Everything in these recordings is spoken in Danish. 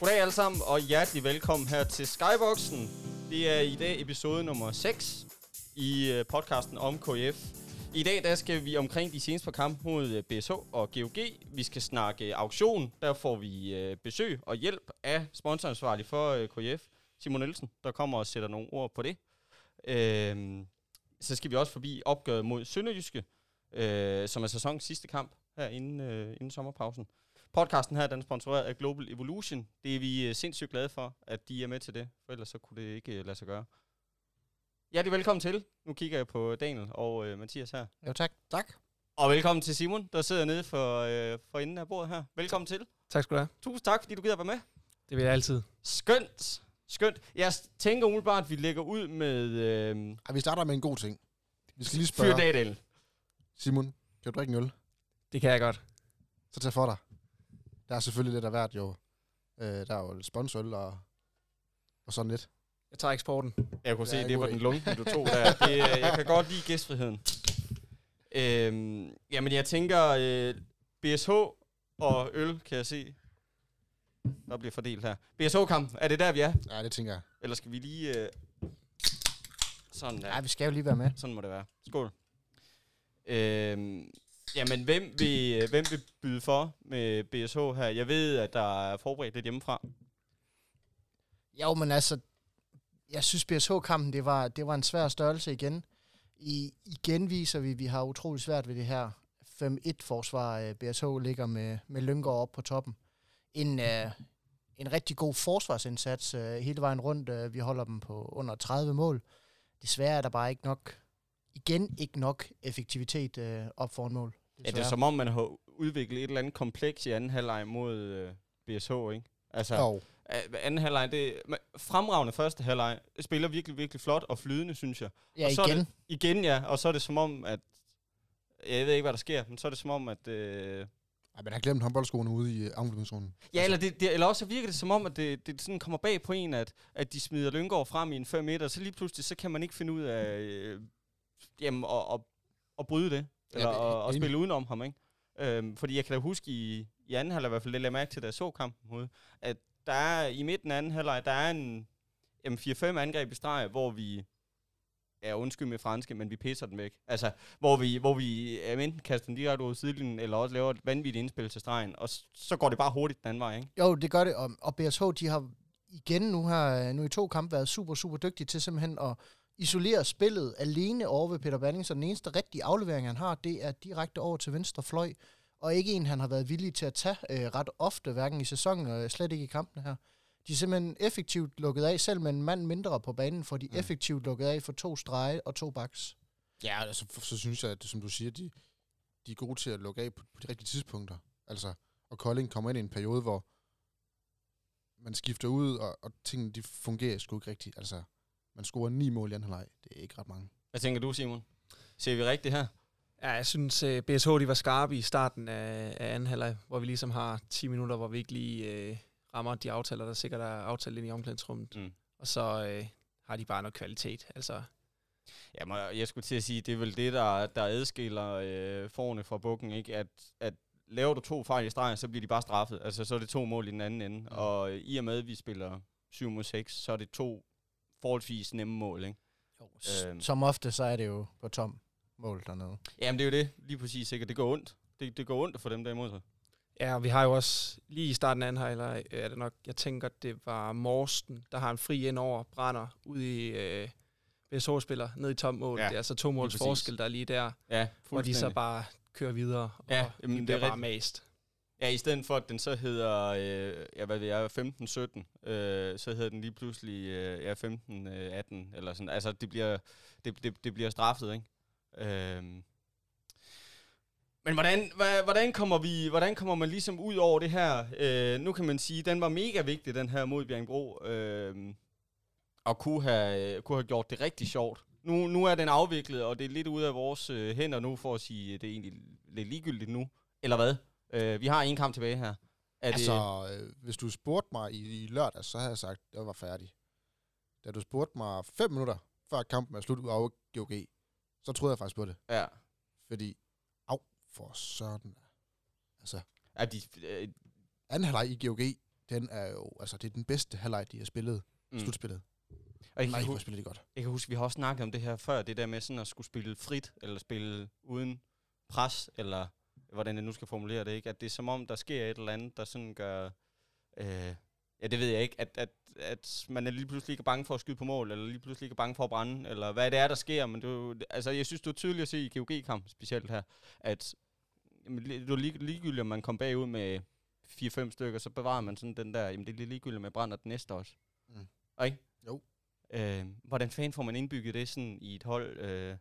Goddag alle sammen, og hjertelig velkommen her til Skyboxen. Det er i dag episode nummer 6 i øh, podcasten om KF. I dag der skal vi omkring de seneste par kampe mod øh, BSH og GOG. Vi skal snakke øh, auktion. Der får vi besøg og hjælp af sponsoransvarlig for KF, Simon Nielsen, der kommer og sætter nogle ord på det. Øhm, så skal vi også forbi opgøret mod Sønderjyske, som er sæsonens sidste kamp her inden, inden sommerpausen. Podcasten her den er sponsoreret af Global Evolution. Det er vi øh, sindssygt glade for, at de er med til det, for ellers så kunne det ikke øh, lade sig gøre. Hjertelig velkommen til. Nu kigger jeg på Daniel og øh, Mathias her. Jo tak. Tak. Og velkommen til Simon, der sidder nede for, øh, for enden af bordet her. Velkommen til. Tak skal du have. Tusind tak, fordi du gider være med. Det vil jeg altid. Skønt. Skønt. Jeg tænker umiddelbart, at vi lægger ud med... Øh, ja, vi starter med en god ting. Vi skal lige spørge... Fyr Daniel. Simon, kan du drikke en øl? Det kan jeg godt. Så tag for dig. Der er selvfølgelig lidt af hvert jo. Øh, der er jo sponsorøl og, og sådan lidt. Jeg tager eksporten. Jeg kunne se, det var den lunke, du tog der. Det, jeg kan godt lide gæstfriheden. Øhm, jamen, jeg tænker, øh, BSH og øl, kan jeg se, der bliver fordelt her. BSH-kamp, er det der, vi er? Ja, det tænker jeg. Eller skal vi lige... Øh, sådan der. Ja, vi skal jo lige være med. Sådan må det være. Skål. Øhm, Jamen, hvem vil, øh, hvem vil byde for med BSH her? Jeg ved, at der er forberedt lidt hjemmefra. Jo, men altså, jeg synes BSH-kampen, det var, det var en svær størrelse igen. I, igen viser vi, at vi har utrolig svært ved det her 5-1-forsvar. BSH øh, ligger med, med Lyngård op på toppen. En, uh, en rigtig god forsvarsindsats uh, hele vejen rundt. Uh, vi holder dem på under 30 mål. Desværre er der bare ikke nok igen ikke nok effektivitet øh, op foran mål. Ja, det er som om, man har udviklet et eller andet kompleks i anden halvleg mod øh, BSH, ikke? Altså, jo. anden halvleg, det er fremragende første halvleg, spiller virkelig, virkelig flot og flydende, synes jeg. Ja, og så igen. Er det, igen, ja, og så er det som om, at, jeg ved ikke, hvad der sker, men så er det som om, at... Øh, ej, men har glemt håndboldskoene ude i afleveringszonen. Ja, altså. eller, det, det, eller også virker det som om, at det, det sådan kommer bag på en, at, at de smider Lyngård frem i en 5 meter, så lige pludselig, så kan man ikke finde ud af, øh, jamen, og, og, og bryde det. Eller ja, og, og spille udenom ham, ikke? Øhm, fordi jeg kan da huske i, i anden halvleg i hvert fald, det lagde mærke til, da jeg så kampen mod, at der er i midten af anden halvleg, der er en jamen, 4-5 angreb i streg, hvor vi er undskyld med franske, men vi pisser den væk. Altså, hvor vi, hvor vi enten kaster den direkte ud sidelinjen, eller også laver et vanvittigt indspil til stregen, og så går det bare hurtigt den anden vej, ikke? Jo, det gør det, og, og BSH, de har igen nu her, nu i to kampe været super, super dygtige til simpelthen at isolerer spillet alene over ved Peter Banning, så den eneste rigtige aflevering, han har, det er direkte over til venstre fløj, og ikke en, han har været villig til at tage øh, ret ofte, hverken i sæsonen og slet ikke i kampene her. De er simpelthen effektivt lukket af, selv med en mand mindre på banen, for de mm. effektivt lukket af for to strege og to baks. Ja, altså, så synes jeg, at som du siger, de, de er gode til at lukke af på, på de rigtige tidspunkter. Altså, og Kolding kommer ind i en periode, hvor man skifter ud, og, og tingene de fungerer sgu ikke rigtigt. Altså, man scorer ni mål i anden halvleg. Det er ikke ret mange. Hvad tænker du, Simon? Ser vi rigtigt her? Ja, jeg synes, uh, øh, BSH de var skarpe i starten af, af anden halvleg, hvor vi ligesom har 10 minutter, hvor vi ikke lige uh, rammer de aftaler, der sikkert er aftalt ind i omklædningsrummet. Mm. Og så uh, har de bare noget kvalitet. Altså, Ja, jeg skulle til at sige, det er vel det, der, der adskiller øh, forne fra bukken, ikke? At, at laver du to fejl i stregen, så bliver de bare straffet. Altså, så er det to mål i den anden ende. Mm. Og i og med, at vi spiller 7 mod 6, så er det to forholdsvis nemme mål, ikke? Jo, øhm. Som ofte, så er det jo på tom mål dernede. Jamen, det er jo det, lige præcis, ikke? Det går ondt. Det, det går ondt for dem der imod sig. Ja, og vi har jo også lige i starten af anden halvleg, er det nok, jeg tænker, det var Morsten, der har en fri ind over, brænder ud i øh, BSH-spiller, ned i tom mål. Ja, det er altså to måls forskel, der er lige der, ja, hvor de så bare kører videre, og ja, jamen, det er bare mast. Ja, i stedet for, at den så hedder, øh, ja, hvad ved jeg, 15-17, øh, så hedder den lige pludselig, øh, ja, 15-18, eller sådan. Altså, det bliver, det, det, det bliver straffet, ikke? Øh, men hvordan, hvordan, kommer vi, hvordan kommer man ligesom ud over det her? Øh, nu kan man sige, den var mega vigtig, den her mod Bjergbro, øh, og kunne have, øh, kunne have gjort det rigtig sjovt. Nu, nu er den afviklet, og det er lidt ude af vores øh, hænder nu, for at sige, det er egentlig lidt ligegyldigt nu. Eller hvad? Øh, vi har en kamp tilbage her. Er altså, det... øh, hvis du spurgte mig i, i lørdag, så havde jeg sagt, at jeg var færdig. Da du spurgte mig fem minutter før kampen er slut ud af GOG, så troede jeg faktisk på det. Ja. Fordi, af for sådan. Altså, er de, øh, anden halvleg i GOG, den er jo, altså det er den bedste halvleg, de har spillet, mm. slutspillet. Og jeg Nej, hvor spiller de godt. jeg kan huske, vi har også snakket om det her før, det der med sådan at skulle spille frit, eller spille uden pres, eller hvordan jeg nu skal formulere det, ikke? At det er som om, der sker et eller andet, der sådan gør... Øh, ja, det ved jeg ikke, at, at, at man er lige pludselig ikke bange for at skyde på mål, eller lige pludselig ikke bange for at brænde, eller hvad det er, der sker, men jo, altså, jeg synes, det er tydeligt at se i GOG-kamp, specielt her, at jamen, det er lig, ligegyldigt, om man kom bagud med 4-5 stykker, så bevarer man sådan den der, jamen det er lige ligegyldigt, med brænder den næste også. Mm. Ikke? Jo. Øh, hvordan fanden får man indbygget det sådan i et hold? Øh,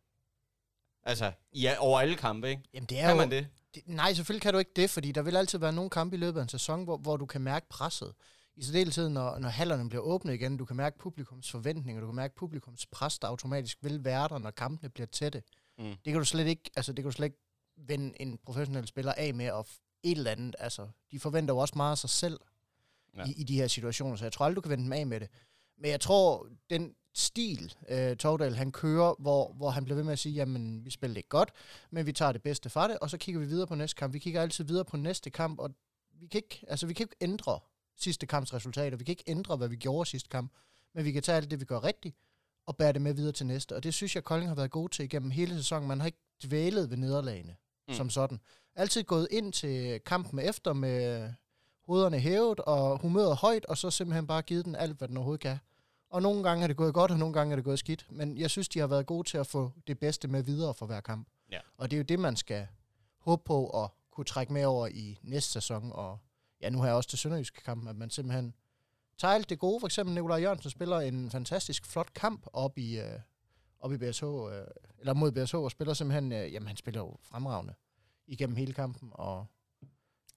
altså, i, a- over alle kampe, ikke? Jamen, det er Kan jo, man det? det, nej, selvfølgelig kan du ikke det, fordi der vil altid være nogle kampe i løbet af en sæson, hvor, hvor du kan mærke presset. I særdeleshed, når, når hallerne bliver åbnet igen, du kan mærke publikums forventninger, du kan mærke publikums pres, der automatisk vil være der, når kampene bliver tætte. Mm. Det kan du slet ikke, altså det kan du slet ikke vende en professionel spiller af med, og et eller andet, altså, de forventer jo også meget af sig selv Ja. ja. i, i de her situationer, så jeg tror aldrig, du kan vende dem af med det. Men jeg tror, den stil, øh, Tordal, han kører, hvor, hvor han bliver ved med at sige, jamen, vi spiller ikke godt, men vi tager det bedste fra det, og så kigger vi videre på næste kamp. Vi kigger altid videre på næste kamp, og vi kan ikke, altså, vi kan ikke ændre sidste kamps resultater. Vi kan ikke ændre, hvad vi gjorde sidste kamp, men vi kan tage alt det, vi gør rigtigt, og bære det med videre til næste. Og det synes jeg, Kolding har været god til igennem hele sæsonen. Man har ikke dvælet ved nederlagene Mm. mm. som sådan. Altid gået ind til kampen efter med hovederne hævet og humøret højt, og så simpelthen bare givet den alt, hvad den overhovedet kan. Og nogle gange er det gået godt, og nogle gange er det gået skidt. Men jeg synes, de har været gode til at få det bedste med videre for hver kamp. Ja. Og det er jo det, man skal håbe på at kunne trække med over i næste sæson. Og ja, nu har jeg også til Sønderjyske kamp, at man simpelthen tager alt det gode. For eksempel Nikolaj Jørgensen spiller en fantastisk flot kamp op i, øh, op i BSH, øh, eller mod BSH, og spiller simpelthen, øh, jamen han spiller jo fremragende igennem hele kampen, og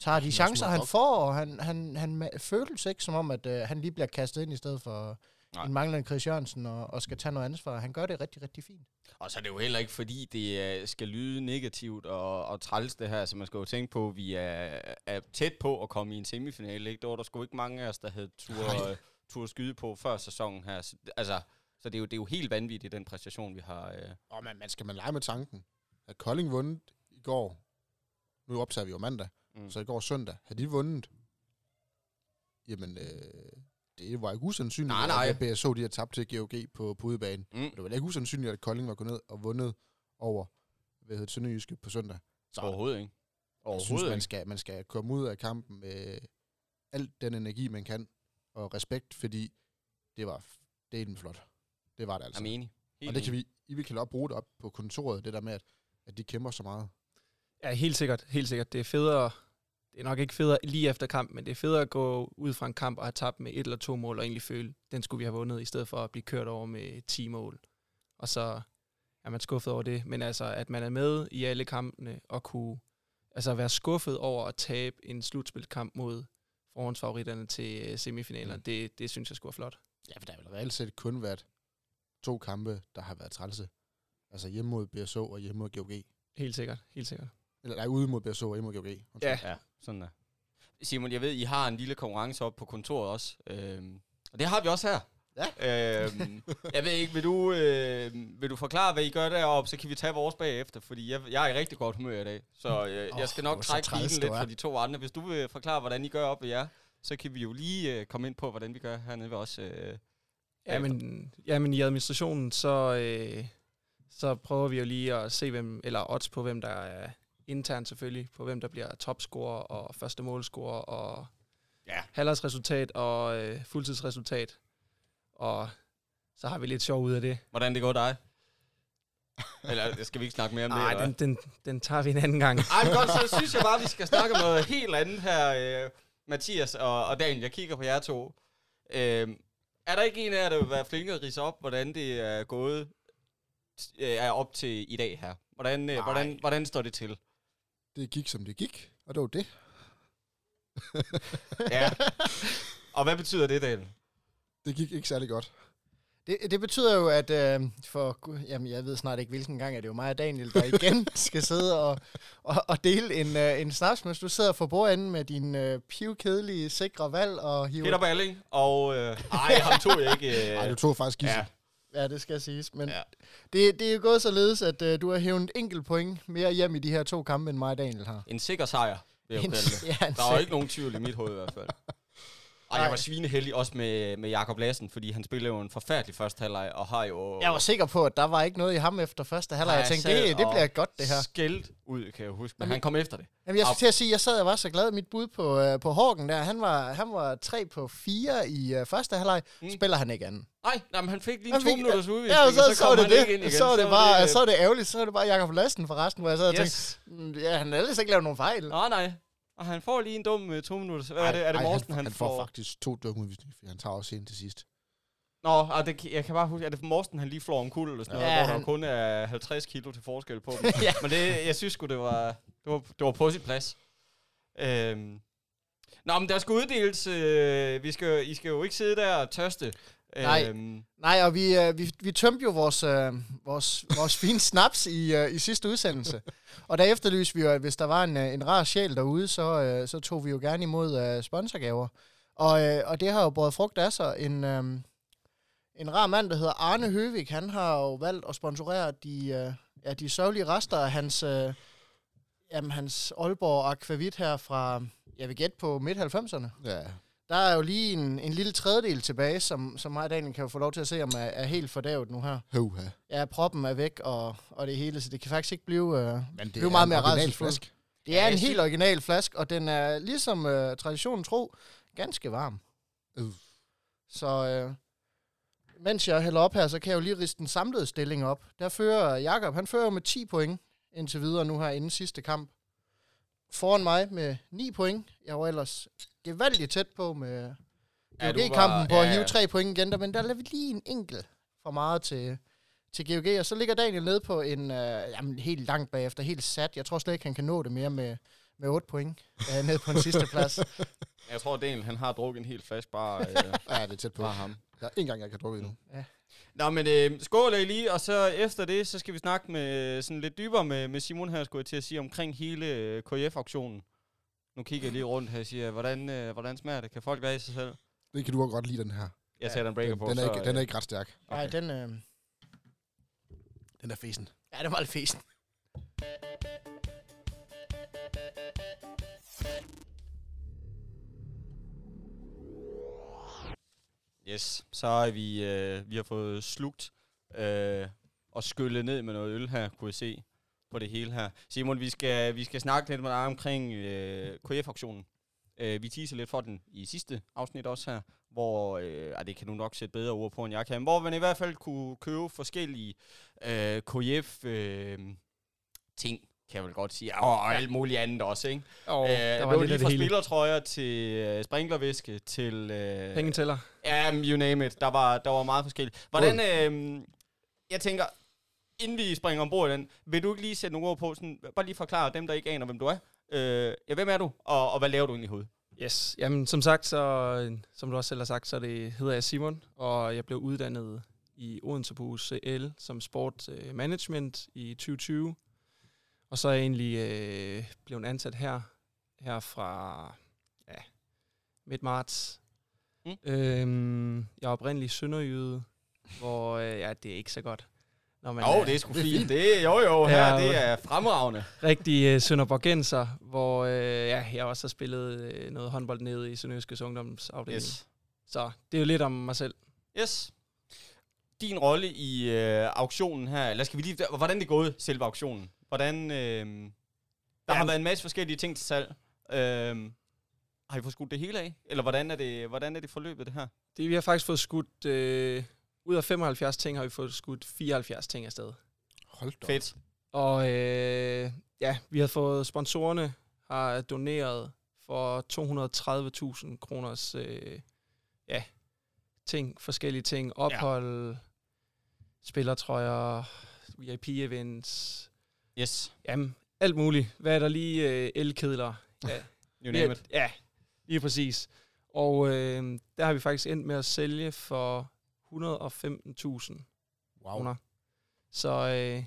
tager de er chancer, han får, og han, han, han ma- føles ikke som om, at øh, han lige bliver kastet ind i stedet for Nej. Nej. en manglende Chris Jørgensen, og, og skal tage noget ansvar. Han gør det rigtig, rigtig fint. Og så er det jo heller ikke, fordi det uh, skal lyde negativt og, og træls det her, så man skal jo tænke på, at vi er, er tæt på at komme i en semifinale. Ikke? Der var der sgu ikke mange af os, der havde tur, Nej. tur skyde på før sæsonen her. Så, altså, så det er, jo, det er jo helt vanvittigt, den præstation, vi har. Uh, Og man, man skal man lege med tanken, at Kolding vundet i går, nu optager vi jo mandag, mm. så i går søndag, havde de vundet, jamen, øh, det var ikke usandsynligt, Nej, nej. at BSO de har tabt til GOG på, på udebanen. Mm. Det var ikke usandsynligt, at Kolding var gået ned og vundet over, hvad hedder det, Sønderjyske på søndag. Så Overhovedet ikke. jeg synes, man skal, man skal komme ud af kampen med alt den energi, man kan, og respekt, fordi det var delen flot. Det var det altså. Jeg er enig. Helt og det kan vi, I vil kan også bruge det op på kontoret, det der med, at, at de kæmper så meget. Ja, helt sikkert. Helt sikkert. Det er federe, det er nok ikke federe lige efter kamp, men det er federe at gå ud fra en kamp og have tabt med et eller to mål, og egentlig føle, den skulle vi have vundet, i stedet for at blive kørt over med 10 mål. Og så er man skuffet over det. Men altså, at man er med i alle kampene, og kunne altså være skuffet over at tabe en slutspilkamp mod forhåndsfavoritterne til øh, semifinalerne, Mm. det, det synes jeg skulle være flot. Ja, for der har vel reelt set kun været to kampe, der har været trælse. Altså hjemme mod BSO og hjemme mod GOG. Helt sikkert, helt sikkert. Eller nej, ude mod BSO og hjemme mod GOG. Ja. Ja, sådan der. Simon, jeg ved, I har en lille konkurrence op på kontoret også. Øhm, og det har vi også her. Ja. Øhm, jeg ved ikke, vil du, øh, vil du forklare, hvad I gør deroppe, så kan vi tage vores bagefter, fordi jeg, jeg er i rigtig godt humør i dag. Så øh, Åh, jeg skal nok trække du lidt for de to andre. Hvis du vil forklare, hvordan I gør op ved jer, så kan vi jo lige øh, komme ind på, hvordan vi gør hernede ved os. Øh, Ja, men, ja, men i administrationen, så, øh, så prøver vi jo lige at se, hvem, eller odds på, hvem der er internt selvfølgelig, på hvem der bliver topscorer og første målscorer og Ja. halvårsresultat og øh, fuldtidsresultat. Og så har vi lidt sjov ud af det. hvordan det går dig? Eller skal vi ikke snakke mere om det? Nej, den, den, den tager vi en anden gang. Ej, godt, så synes jeg bare, vi skal snakke om noget helt andet her, øh, Mathias og, og Daniel. Jeg kigger på jer to. Øh, er der ikke en af jer, der vil være flinke at rise op, hvordan det er gået øh, er op til i dag her? Hvordan, øh, hvordan, hvordan står det til? Det gik, som det gik, og det var det. Ja. Og hvad betyder det, Daniel? Det gik ikke særlig godt. Det, det betyder jo, at øh, for, jamen, jeg ved snart ikke, hvilken gang er det jo mig og Daniel, der igen skal sidde og, og, og dele en, øh, en snaps, mens du sidder for bordenden med din øh, pivkedelige, sikre valg og hiver... Peter Balling og... Øh, ej, ham tog jeg ikke. Øh, Nej, du tog faktisk gissel. ja, Ja, det skal siges. Men Ja. det, det er jo gået således, at øh, du har hævet et enkelt point mere hjem i de her to kampe, end mig og Daniel har. en sikker sejr, vil jeg En- kalde det. ja, en Der var sik- ikke nogen tvivl i mit hoved i hvert fald. Og jeg var svineheldig også med, med Jakob Lassen, fordi han spiller jo en forfærdelig første halvleg, og har jo... Jeg var sikker på, at der var ikke noget i ham efter første halvleg. Jeg tænkte, det, det bliver godt, det her. Skældt ud, kan jeg huske, men Jamen, han kom efter det. Jamen, jeg skal til at sige, jeg sad og var så glad. Mit bud på, uh, på Horgen der, han var, han var 3 på 4 i uh, første halvleg. Mm. Spiller han ikke anden. Nej, nej, men han fik lige en to minutters udvikling, ja, og så, så, så, det det. Igen. Så, det bare, det, så er det ærgerligt, så er det bare Jakob Lassen for resten, hvor jeg sad og yes. tænkte, mm, ja, han har ellers ikke lavet nogen fejl. Nej, nej. Og han får lige en dum uh, to minutter. Hvad ej, er det? Er det Morsten, han, han, han får? får faktisk to dumme udvisninger, for han tager også en til sidst. Nå, og det, jeg kan bare huske, at det Morsten, han lige flår om kul eller sådan noget, ja, hvor han... der kun er 50 kilo til forskel på dem. ja. Men det, jeg synes sgu, det var, det var, det var på sit plads. Øhm. Nå, men der skal uddeles. Øh, vi skal, I skal jo ikke sidde der og tørste. Nej, øhm. Nej og vi, øh, vi, vi tømte jo vores, øh, vores, vores fine snaps i, øh, i sidste udsendelse. og der efterlyste vi jo, at hvis der var en, øh, en rar sjæl derude, så, øh, så tog vi jo gerne imod øh, sponsorgaver. Og, øh, og det har jo både frugt af sig. En, øh, en rar mand, der hedder Arne Høvik, han har jo valgt at sponsorere de, øh, ja, de sørgelige rester af hans, øh, jamen, hans Aalborg Aquavit her fra, jeg vil gætte på midt-90'erne. Ja. Der er jo lige en, en lille tredjedel tilbage, som, som mig og Daniel kan jo få lov til at se, om er, er helt fordavet nu her. Høvha. Ja, proppen er væk, og, og det hele, så det kan faktisk ikke blive, øh, Men det blive meget mere rædselsfuldt. Det er ja, en helt original flaske, og den er ligesom øh, traditionen tro, ganske varm. Uh. Så øh, mens jeg hælder op her, så kan jeg jo lige riste den samlede stilling op. Der fører Jakob, han fører med 10 point indtil videre nu her inden sidste kamp. Foran mig med 9 point. Jeg var ellers gevaldigt tæt på med GOG-kampen ja, på ja, at hive 3 point igen, der, men der lavede vi lige en enkelt for meget til, til GOG, og så ligger Daniel ned på en, øh, jamen helt langt bagefter, helt sat. Jeg tror slet ikke, han kan nå det mere med, med 8 point øh, ned på en sidste plads. Jeg tror, Daniel han har drukket en helt flaske bare, øh, ja, det er tæt på. Bare ham. Jeg har ikke engang, jeg kan drukke endnu. Ja. Nå, men øh, skål lige, og så efter det, så skal vi snakke med sådan lidt dybere med, med Simon her, skulle jeg til at sige, omkring hele øh, KF-auktionen. Nu kigger jeg lige rundt her og siger, hvordan, øh, hvordan smager det? Kan folk være i sig selv? Det kan du også godt lide, den her. Jeg sætter en breaker den, på. Den er, ikke, så, den er ikke ret stærk. Okay. Nej, den, øh... den er fesen. Ja, den var lidt fesen. Yes, så er vi, øh, vi har fået slugt øh, og skyllet ned med noget øl her, kunne jeg se på det hele her. Simon, vi skal, vi skal snakke lidt med dig omkring øh, KF-auktionen. Øh, vi teaser lidt for den i sidste afsnit også her, hvor, øh, det kan du nok sætte bedre ord på, end jeg kan, hvor man i hvert fald kunne købe forskellige øh, KF-ting, øh, kan jeg vel godt sige, og, alt muligt andet også, ikke? Oh, øh, der var lige fra spillertrøjer til øh, sprinklervæske til... Øh, Pengetæller. Ja, you name it. Der var, der var meget forskelligt. Hvordan... Øh, jeg tænker, inden vi springer ombord i den, vil du ikke lige sætte nogle ord på, sådan, bare lige forklare dem, der ikke aner, hvem du er. Øh, ja, hvem er du, og, og hvad laver du egentlig i hovedet? Yes, jamen som sagt, så, som du også selv har sagt, så det, hedder jeg Simon, og jeg blev uddannet i Odense på UCL som sport øh, management i 2020. Og så er jeg egentlig øh, blevet ansat her, her fra ja, midt marts. Mm. Øhm, jeg er oprindelig sønderjyde, hvor øh, ja, det er ikke så godt. Når man jo, er, det er sgu fint. Det, jo, jo, her, ja, det er fremragende. Rigtig uh, Sønderborgenser, hvor uh, ja, jeg også har spillet uh, noget håndbold nede i Sønderjyskes ungdomsafdeling. Yes. Så det er jo lidt om mig selv. Yes. Din rolle i uh, auktionen her, eller skal vi lige, hvordan det gået, selve auktionen? Hvordan, uh, der ja. har været en masse forskellige ting til salg. Uh, har I fået skudt det hele af? Eller hvordan er det, hvordan er det forløbet, det her? Det, vi har faktisk fået skudt... Uh, ud af 75 ting har vi fået skudt 74 ting afsted. Hold da. Fedt. Og øh, ja, vi har fået sponsorerne har doneret for 230.000 kroners øh, ja, ting, forskellige ting. Ophold, ja. spillertrøjer, VIP-events. Yes. Jamen, alt muligt. Hvad er der lige? Øh, elkedler. Ja. you name it. Ja, lige præcis. Og øh, der har vi faktisk endt med at sælge for 115.000 wow. kroner. Så øh,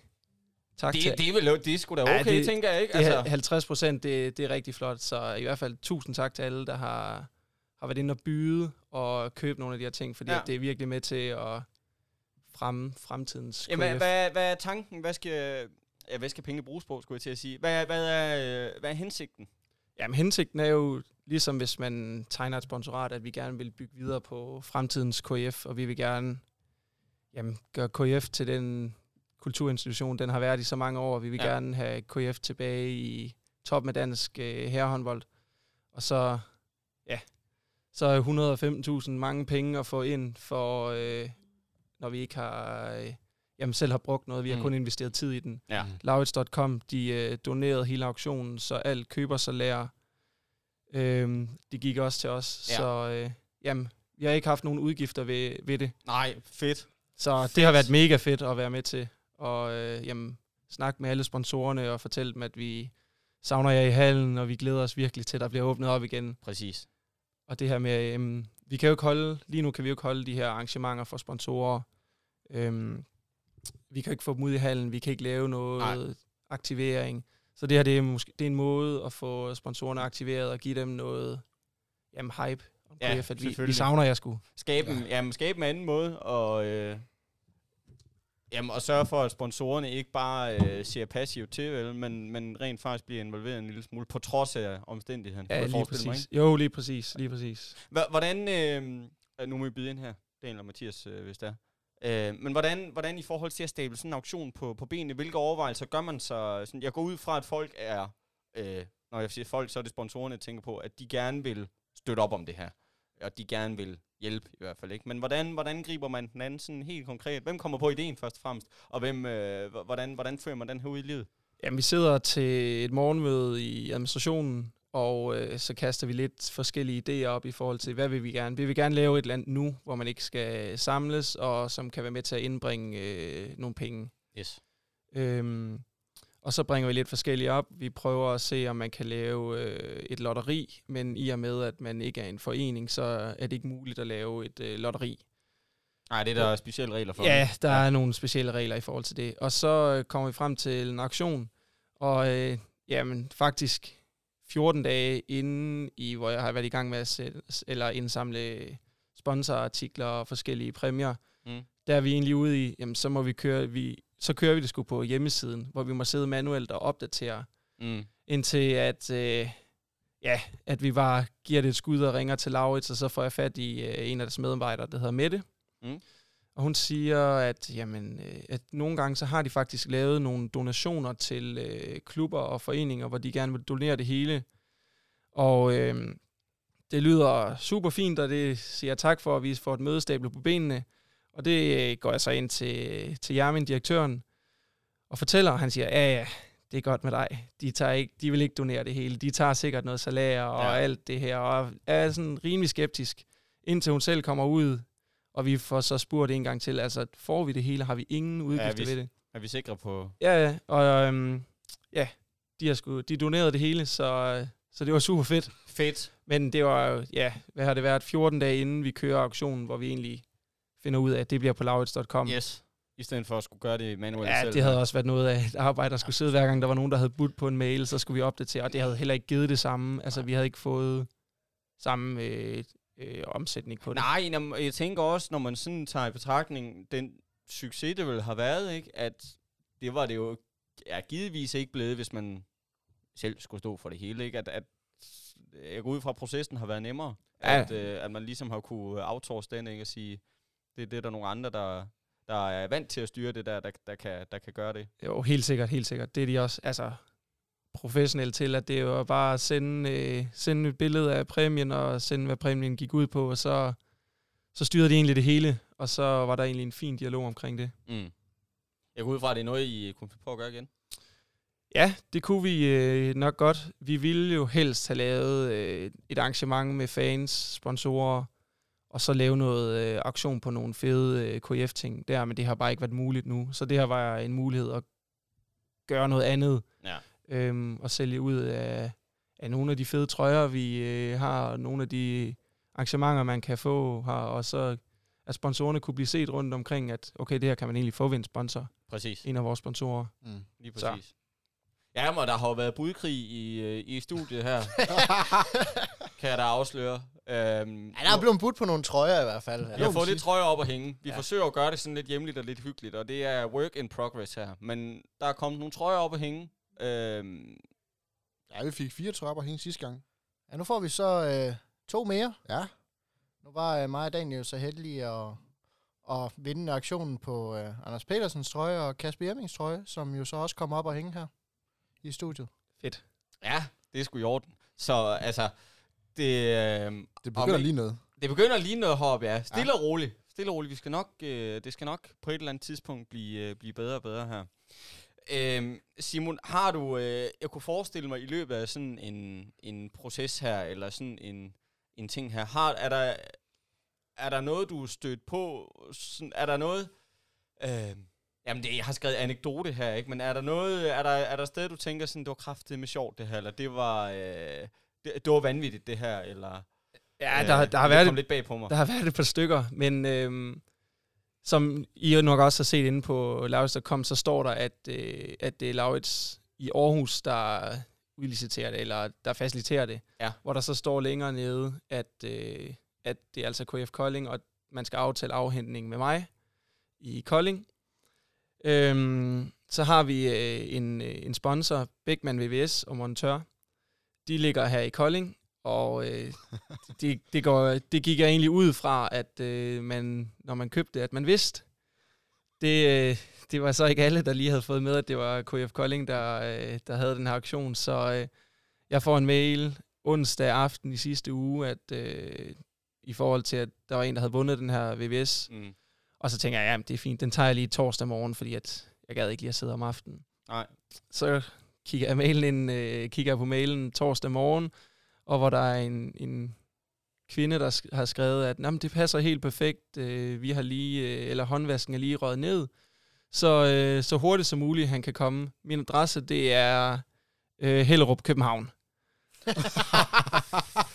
tak det, til... Det er, vel, det er sgu da okay, ja, det, tænker jeg, ikke? Altså. 50 procent, det, det er rigtig flot. Så i hvert fald tusind tak til alle, der har, har været inde og byde og købe nogle af de her ting, fordi ja. det er virkelig med til at fremme fremtidens Jamen, hvad, hvad, hvad er tanken? Hvad skal, ja, hvad skal pengene bruges på, skulle jeg til at sige? Hvad, hvad, er, hvad er hensigten? Jamen, hensigten er jo ligesom hvis man tegner et sponsorat, at vi gerne vil bygge videre på fremtidens KF, og vi vil gerne jamen, gøre KF til den kulturinstitution, den har været i så mange år. Vi vil ja. gerne have KF tilbage i top med dansk øh, herrehåndbold. Og så, ja, så er 115.000 mange penge at få ind for, øh, når vi ikke har, øh, jamen selv har brugt noget. Vi har mm. kun investeret tid i den. Ja. Laurits.com, de øh, donerede hele auktionen, så alt køber så lærer. Øh, det gik også til os. Ja. Så øh, jamen, vi har ikke haft nogen udgifter ved, ved det. Nej, fedt. Så fedt. det har været mega fedt at være med til. Og øh, jamen, snakke med alle sponsorerne og fortælle dem, at vi savner jer i hallen, og vi glæder os virkelig til, at der bliver åbnet op igen. Præcis. Og det her med, øhm, vi kan jo ikke holde, lige nu kan vi jo ikke holde de her arrangementer for sponsorer. Øhm, vi kan ikke få dem ud i hallen, vi kan ikke lave noget Nej. aktivering. Så det her, det er, måske, det er en måde at få sponsorerne aktiveret og give dem noget jamen, hype ja, KF, at vi, vi savner jer sgu. Skabe, ja. jamen, skabe en anden måde, og øh, Jamen, og sørge for, at sponsorerne ikke bare øh, ser passivt til, vel, men, men rent faktisk bliver involveret en lille smule, på trods af omstændigheden. Ja, lige præcis. Mig, jo, lige præcis. Lige præcis. Hvordan, øh, nu må vi byde ind her, Daniel og Mathias, øh, hvis det er. Øh, men hvordan, hvordan i forhold til at stable sådan en auktion på, på benene, hvilke overvejelser gør man så? Sådan, jeg går ud fra, at folk er, øh, når jeg siger folk, så er det sponsorerne, jeg tænker på, at de gerne vil støtte op om det her og de gerne vil hjælpe i hvert fald. ikke. Men hvordan, hvordan griber man den anden sådan helt konkret? Hvem kommer på ideen først og fremmest? Og hvem, øh, hvordan, hvordan fører man den her ud i livet? Jamen, vi sidder til et morgenmøde i administrationen, og øh, så kaster vi lidt forskellige idéer op i forhold til, hvad vil vi gerne? Vi vil gerne lave et land nu, hvor man ikke skal samles, og som kan være med til at indbringe øh, nogle penge. Yes. Øhm, og så bringer vi lidt forskellige op. Vi prøver at se, om man kan lave øh, et lotteri, men i og med, at man ikke er en forening, så er det ikke muligt at lave et øh, lotteri. Nej, det er der specielle regler for. Ja, der ja. er nogle specielle regler i forhold til det. Og så øh, kommer vi frem til en aktion, og øh, jamen, faktisk 14 dage inden, i, hvor jeg har været i gang med at sætte, eller indsamle sponsorartikler og forskellige præmier, mm. der er vi egentlig ude i, jamen, så må vi køre, vi så kører vi det sgu på hjemmesiden, hvor vi må sidde manuelt og opdatere, mm. indtil at, øh, ja, at vi bare giver det et skud og ringer til Laurits, og så får jeg fat i øh, en af deres medarbejdere, der hedder Mette. Mm. Og hun siger, at, jamen, øh, at nogle gange så har de faktisk lavet nogle donationer til øh, klubber og foreninger, hvor de gerne vil donere det hele. Og øh, det lyder super fint, og det siger jeg tak for, at vi får et mødestable på benene. Og det går jeg så ind til, til Jermin, direktøren, og fortæller, og han siger, ja, ja, det er godt med dig. De, tager ikke, de vil ikke donere det hele. De tager sikkert noget salær og ja. alt det her, og er sådan rimelig skeptisk, indtil hun selv kommer ud, og vi får så spurgt en gang til, altså får vi det hele, har vi ingen udgifter ja, vi, ved det? Er vi sikre på? Ja, ja, og øhm, ja, de, har sgu, de donerede det hele, så, så det var super fedt. Fedt. Men det var jo, ja, hvad har det været, 14 dage inden vi kører auktionen, hvor vi egentlig finder ud af, at det bliver på laurits.com. Yes. I stedet for at skulle gøre det manuelt ja, selv. det havde også været noget af et arbejde, der skulle sidde hver gang, der var nogen, der havde budt på en mail, så skulle vi opdatere, og det havde heller ikke givet det samme. Altså, vi havde ikke fået samme øh, øh, omsætning på det. Nej, jeg tænker også, når man sådan tager i betragtning, den succes, det vel har været, ikke, at det var det jo ja, givetvis ikke blevet, hvis man selv skulle stå for det hele. Ikke? At, at jeg går ud fra, at processen har været nemmere. Ja. At, øh, at man ligesom har kunne outsource den, ikke? og sige, det, det er der nogle andre, der, der er vant til at styre det der, der, der, kan, der kan gøre det. Jo, helt sikkert, helt sikkert. Det er de også altså, professionelt til, at det jo bare at sende, øh, sende et billede af præmien, og sende, hvad præmien gik ud på, og så, så styrede de egentlig det hele, og så var der egentlig en fin dialog omkring det. Mm. Jeg går ud fra, at det er noget, I kunne på at gøre igen. Ja, det kunne vi øh, nok godt. Vi ville jo helst have lavet øh, et arrangement med fans, sponsorer, og så lave noget øh, aktion på nogle fede øh, KF-ting der, men det har bare ikke været muligt nu. Så det her var en mulighed at gøre noget andet. Øhm, og sælge ud af, af nogle af de fede trøjer, vi øh, har, nogle af de arrangementer, man kan få her, og så at sponsorerne kunne blive set rundt omkring, at okay, det her kan man egentlig få ved en sponsor. Præcis. En af vores sponsorer. Mm, lige præcis. Så. Ja, men der har jo været budkrig i, øh, i studiet her. kan jeg da afsløre. Øhm, ja, der er blevet budt på nogle trøjer i hvert fald. Vi har fået lidt trøjer op at hænge. Vi ja. forsøger at gøre det sådan lidt hjemligt og lidt hyggeligt, og det er work in progress her. Men der er kommet nogle trøjer op at hænge. Øhm, ja, vi fik fire at hænge sidste gang. Ja, nu får vi så øh, to mere. Ja. Nu var øh, mig og Daniel så heldige at, at vinde aktionen på øh, Anders Petersens trøje og Kasper Jemmings trøje, som jo så også kommer op og hænge her i studiet. Fedt. Ja, det er sgu i orden. Så altså, det, øh, Det begynder Om- lige noget. det begynder lige noget heroppe, ja. Stille ja. og roligt. Stille og roligt. Vi skal nok, øh, det skal nok på et eller andet tidspunkt blive, øh, blive bedre og bedre her. Øhm, Simon, har du, øh, jeg kunne forestille mig i løbet af sådan en, en proces her, eller sådan en, en ting her, har, er, der, er der noget, du er stødt på? Sådan, er der noget, øh, jamen det, jeg har skrevet anekdote her, ikke? men er der noget, er der, er der sted, du tænker sådan, det var kraftigt med sjovt det her, eller det var, øh, det, det var vanvittigt det her, eller... Ja, der, der, har det været lidt bag på mig. der har været et par stykker, men øhm, som I jo nok også har set inde på Laurits.com, så står der, at, øh, at det er Laurits i Aarhus, der udliciterer det, eller der faciliterer det. Ja. Hvor der så står længere nede, at, øh, at det er altså KF Kolding, og man skal aftale afhentning med mig i Kolding. Øhm, så har vi øh, en, øh, en sponsor, Beckmann VVS og Montør. De ligger her i Kolding, og øh, det, det, går, det gik jeg egentlig ud fra, at øh, man, når man købte at man vidste. Det, øh, det var så ikke alle, der lige havde fået med, at det var KF Kolding, der, øh, der havde den her aktion. Så øh, jeg får en mail onsdag aften i sidste uge, at øh, i forhold til, at der var en, der havde vundet den her VVS. Mm. Og så tænker jeg, ja, det er fint, den tager jeg lige torsdag morgen, fordi at jeg gad ikke lige at sidde om aftenen. Nej. Så kigger jeg, mailen ind, øh, kigger jeg på mailen torsdag morgen, og hvor der er en, en kvinde, der sk- har skrevet, at "Nå, men det passer helt perfekt, øh, vi har lige, øh, eller håndvasken er lige røget ned, så, øh, så hurtigt som muligt han kan komme. Min adresse, det er øh, Hellerup, København.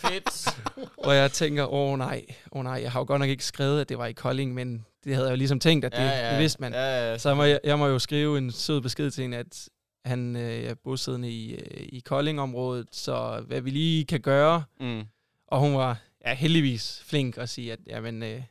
Fedt. Og jeg tænker, åh nej, åh nej, jeg har jo godt nok ikke skrevet, at det var i Kolding, men det havde jeg jo ligesom tænkt, at det, ja, ja. det vidste man. Ja, ja. Så jeg må, jeg må jo skrive en sød besked til hende, at han øh, er bosiddende i, øh, i Kolding-området, så hvad vi lige kan gøre. Mm. Og hun var ja, heldigvis flink at sige, at jamen, øh,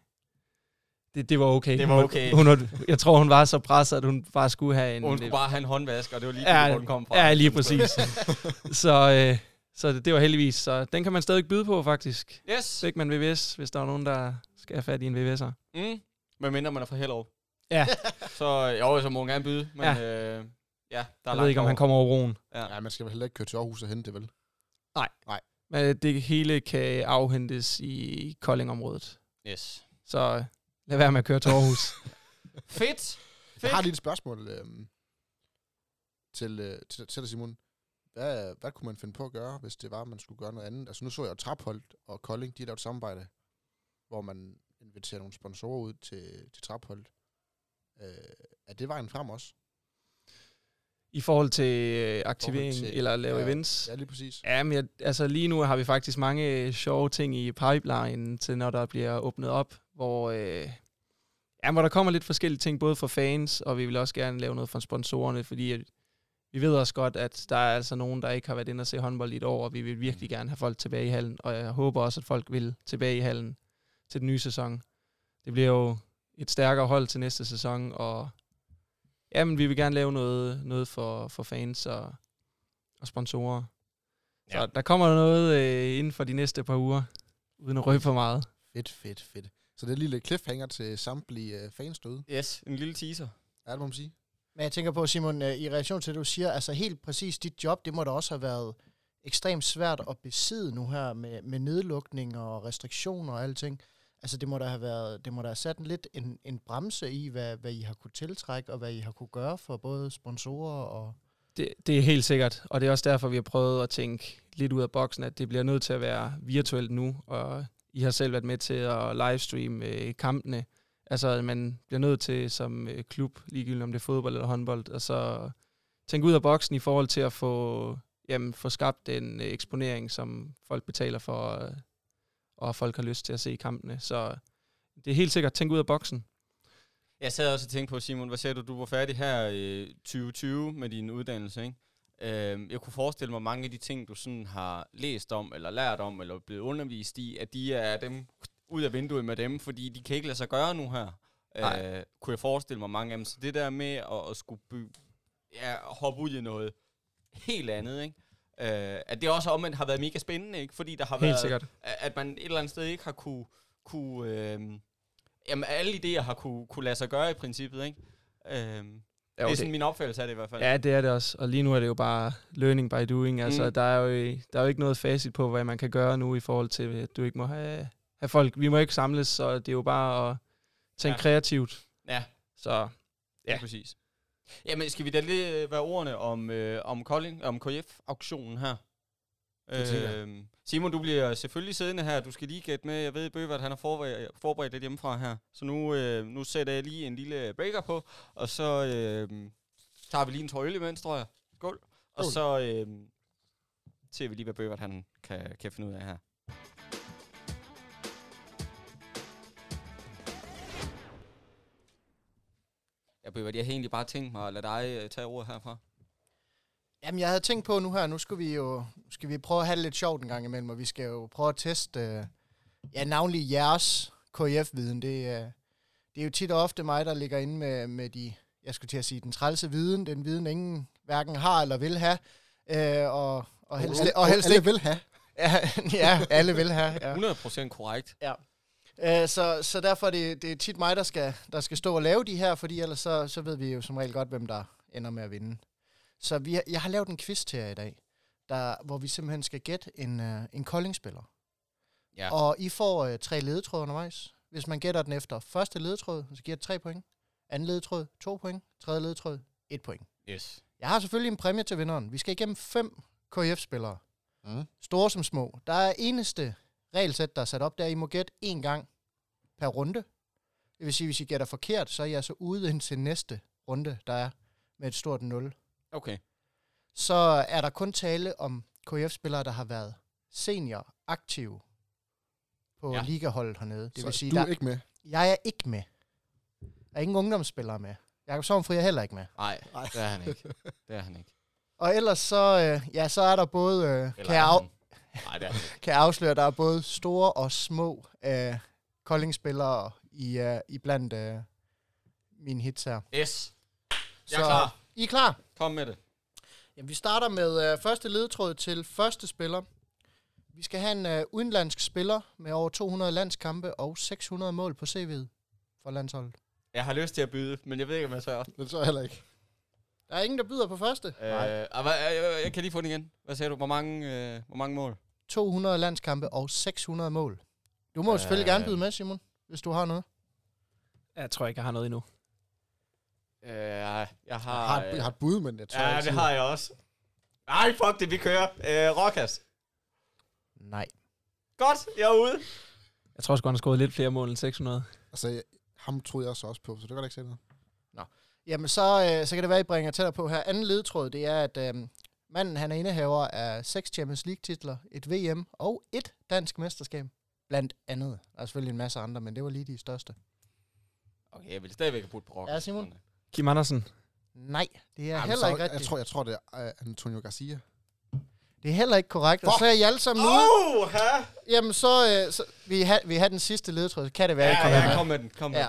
det, det var okay. Det var Hun okay. Hun, var- jeg tror, hun var så presset, at hun bare skulle have en... Hun skulle bare have en håndvask, og det var lige, Ja, hvor den kom fra. Ja, lige præcis. så øh, så det, det var heldigvis. Så den kan man stadig byde på, faktisk. Yes. Beckmann VVS, hvis der er nogen, der skal have fat i en VVS'er. Mm. Men mindre man er fra Hellerup. Ja. Så jo, så må hun gerne byde. Men Ja. øh, ja der er Jeg ved ikke, om han kommer over broen. Ja. Ja, man skal vel heller ikke køre til Aarhus og hente det, vel? Men det hele kan afhentes i Kolding-området. Yes. Så øh, lad være med at køre til Aarhus. Fedt. Jeg Fedt. har lige et spørgsmål øhm, til, øh, til, til dig, Simon. Hvad, hvad kunne man finde på at gøre, hvis det var, at man skulle gøre noget andet? Altså nu så jeg jo Trapholdt og Kolding, de har lavet et samarbejde, hvor man inviterer nogle sponsorer ud til, til Trapholdt. Øh, er det vejen frem også? I forhold til øh, aktivering til- eller lave ja, events. Ja, lige præcis. Ja, men jeg, altså lige nu har vi faktisk mange øh, sjove ting i pipeline til, når der bliver åbnet op, hvor, øh, ja, hvor der kommer lidt forskellige ting, både for fans, og vi vil også gerne lave noget for sponsorerne, fordi at vi ved også godt, at der er altså nogen, der ikke har været inde og se håndbold i et år, og vi vil virkelig gerne have folk tilbage i hallen, og jeg håber også, at folk vil tilbage i hallen til den nye sæson. Det bliver jo et stærkere hold til næste sæson, og jamen, vi vil gerne lave noget, noget for, for fans og, og sponsorer. Så Ja. der kommer noget øh, inden for de næste par uger, uden at røbe for meget. Fedt, fedt, fedt. Så det er lidt cliffhanger til samtlige øh, fans derude. Yes, en lille teaser. Ja, det må man sige. Men jeg tænker på, Simon, øh, i relation til det, du siger, altså helt præcis dit job, det må da også have været ekstremt svært at besidde nu her med, med nedlukning og restriktioner og alting. Altså det må da have været, det må da have sat en lidt en, en bremse i, hvad, hvad I har kunne tiltrække, og hvad I har kunne gøre for både sponsorer og... Det, det er helt sikkert, og det er også derfor, vi har prøvet at tænke lidt ud af boksen, at det bliver nødt til at være virtuelt nu, og I har selv været med til at livestreame øh, kampene. Altså, at man bliver nødt til som øh, klub, ligegyldigt om det er fodbold eller håndbold, og så tænke ud af boksen i forhold til at få, jamen, få skabt en øh, eksponering, som folk betaler for, øh, og folk har lyst til at se kampene. Så det er helt sikkert, tænk ud af boksen. Jeg sad også og tænkte på, Simon, hvad sagde du, du var færdig her i 2020 med din uddannelse, ikke? Øhm, jeg kunne forestille mig, mange af de ting, du sådan har læst om, eller lært om, eller blevet undervist i, at de er dem ud af vinduet med dem, fordi de kan ikke lade sig gøre nu her. Nej. Øh, kunne jeg forestille mig mange af dem. Så det der med at, at skulle by, ja, hoppe ud i noget helt andet, ikke? Øh, at det også omvendt har været mega spændende, ikke? Fordi der har Helt været, sikkert. at man et eller andet sted ikke har kunne, kunne øh, jamen alle idéer har kunne, kunne lade sig gøre i princippet, ikke? Øh, Jo, det er sådan min opfattelse af det i hvert fald. Ja, det er det også. Og lige nu er det jo bare learning by doing. Altså, Mm. der, er jo, der er jo ikke noget facit på, hvad man kan gøre nu i forhold til, at du ikke må have, have folk. Vi må ikke samles, så det er jo bare at tænke ja. kreativt. Ja. Så Ja, Ja. præcis. Jamen, skal vi da lige være ordene om, øh, om Kolding, om KF-auktionen her? Øh, Simon, du bliver selvfølgelig siddende her. Du skal lige gætte med. Jeg ved, Bøvert, han har forberedt, forberedt lidt hjemmefra her. Så nu, øh, nu sætter jeg lige en lille breaker på, og så øh, tager vi lige en tår øl imens, tror jeg. Skål. Og så øh, ser vi lige, hvad Bøvert han kan, kan finde ud af her. Ja, Bøvert, jeg har egentlig bare tænkt mig at lade dig øh, tage ordet herfra. Jamen, jeg havde tænkt på nu her, nu skal vi jo skal vi prøve at have det lidt sjovt en gang imellem, og vi skal jo prøve at teste, øh, ja, navnlig jeres KF-viden. Det, øh, det er jo tit og ofte mig, der ligger inde med, med de, jeg skulle til at sige, den trælse viden, den viden, ingen hverken har eller vil have, øh, og, og helst, og helst alle ikke, vil have. ja, ja, alle vil have, ja. 100% korrekt. Øh, så, så derfor er det, det er tit mig, der skal, der skal stå og lave de her, fordi ellers så, så ved vi jo som regel godt, hvem der ender med at vinde. Så vi, har- jeg har lavet en quiz til jer i dag, der, hvor vi simpelthen skal gætte en, uh, en koldingspiller. Ja. Og I får uh, tre ledetråde undervejs. Hvis man gætter den efter første ledetråd, så giver det tre point. Anden ledetråd, to point. Tredje ledetråd, et point. Yes. Jeg har selvfølgelig en præmie til vinderen. Vi skal igennem fem KF-spillere. Mm. Store som små. Der er eneste regelsæt, der er sat op, der er, I må gætte én gang per runde. Det vil sige, hvis I gætter forkert, så er I altså ude indtil næste runde, der er med et stort 0. Okay. Så er der kun tale om KF-spillere, der har været senior aktive på Ja. ligaholdet hernede. Det Så vil sige, du er der, ikke med. jeg er ikke med. Der er ingen ungdomsspillere med. Jakob Sovnfri er heller ikke med. Nej, det er han ikke. Det er han ikke. Og ellers så, øh, ja, så er der både, øh, Eller kan, jeg af? Nej, det er kan jeg afsløre, der er både store og små øh, Kolding-spillere i, øh, i blandt øh, mine hits her. Yes. Jeg Så- er klar. I er klar? Kom med det. Jamen, vi starter med øh, første ledtråd til første spiller. Vi skal have en øh, udenlandsk spiller med over 200 landskampe og 600 mål på CV'et for landsholdet. Jeg har lyst til at byde, men jeg ved ikke, om jeg tør. Det tror jeg heller ikke. Der er ingen, der byder på første. Øh, ah, hvad, jeg, jeg, jeg kan lige få den igen. Hvad sagde du? Hvor mange, øh, hvor mange mål? 200 landskampe og 600 mål. Du må øh, selvfølgelig gerne byde med, Simon, hvis du har noget. jeg tror ikke, jeg har noget endnu. Øh, jeg Jeg har... har, øh, jeg har et bud, men jeg tror ja, ikke det har jeg også. Nej, fuck det, vi kører. Øh, Rokas. Nej. Godt, jeg er ude. Jeg tror sgu, han har skåret lidt flere mål end 600. Altså, jeg, ham troede jeg også også på, så det kan jeg ikke sige noget. Jamen, så, øh, så kan det være, at I bringer tættere på her. Anden ledtråd, det er, at øh, manden han er indehaver af seks Champions League-titler, et VM og et dansk mesterskab. Blandt andet. Der er selvfølgelig en masse andre, men det var lige de største. Okay, jeg vil stadigvæk have budt på Rokas. Ja, Simon. Kim Andersen. Nej, det er Ej, heller så- ikke rigtigt. Jeg tror, jeg tror det er uh, Antonio Garcia. Det er heller ikke korrekt. Og Fuck. så er I alle sammen ude. Oh, ha? Jamen, så, øh, så vi har vi har den sidste ledtråd. Kan det være, Ja, I kommer ja, med? kom med den. Kom med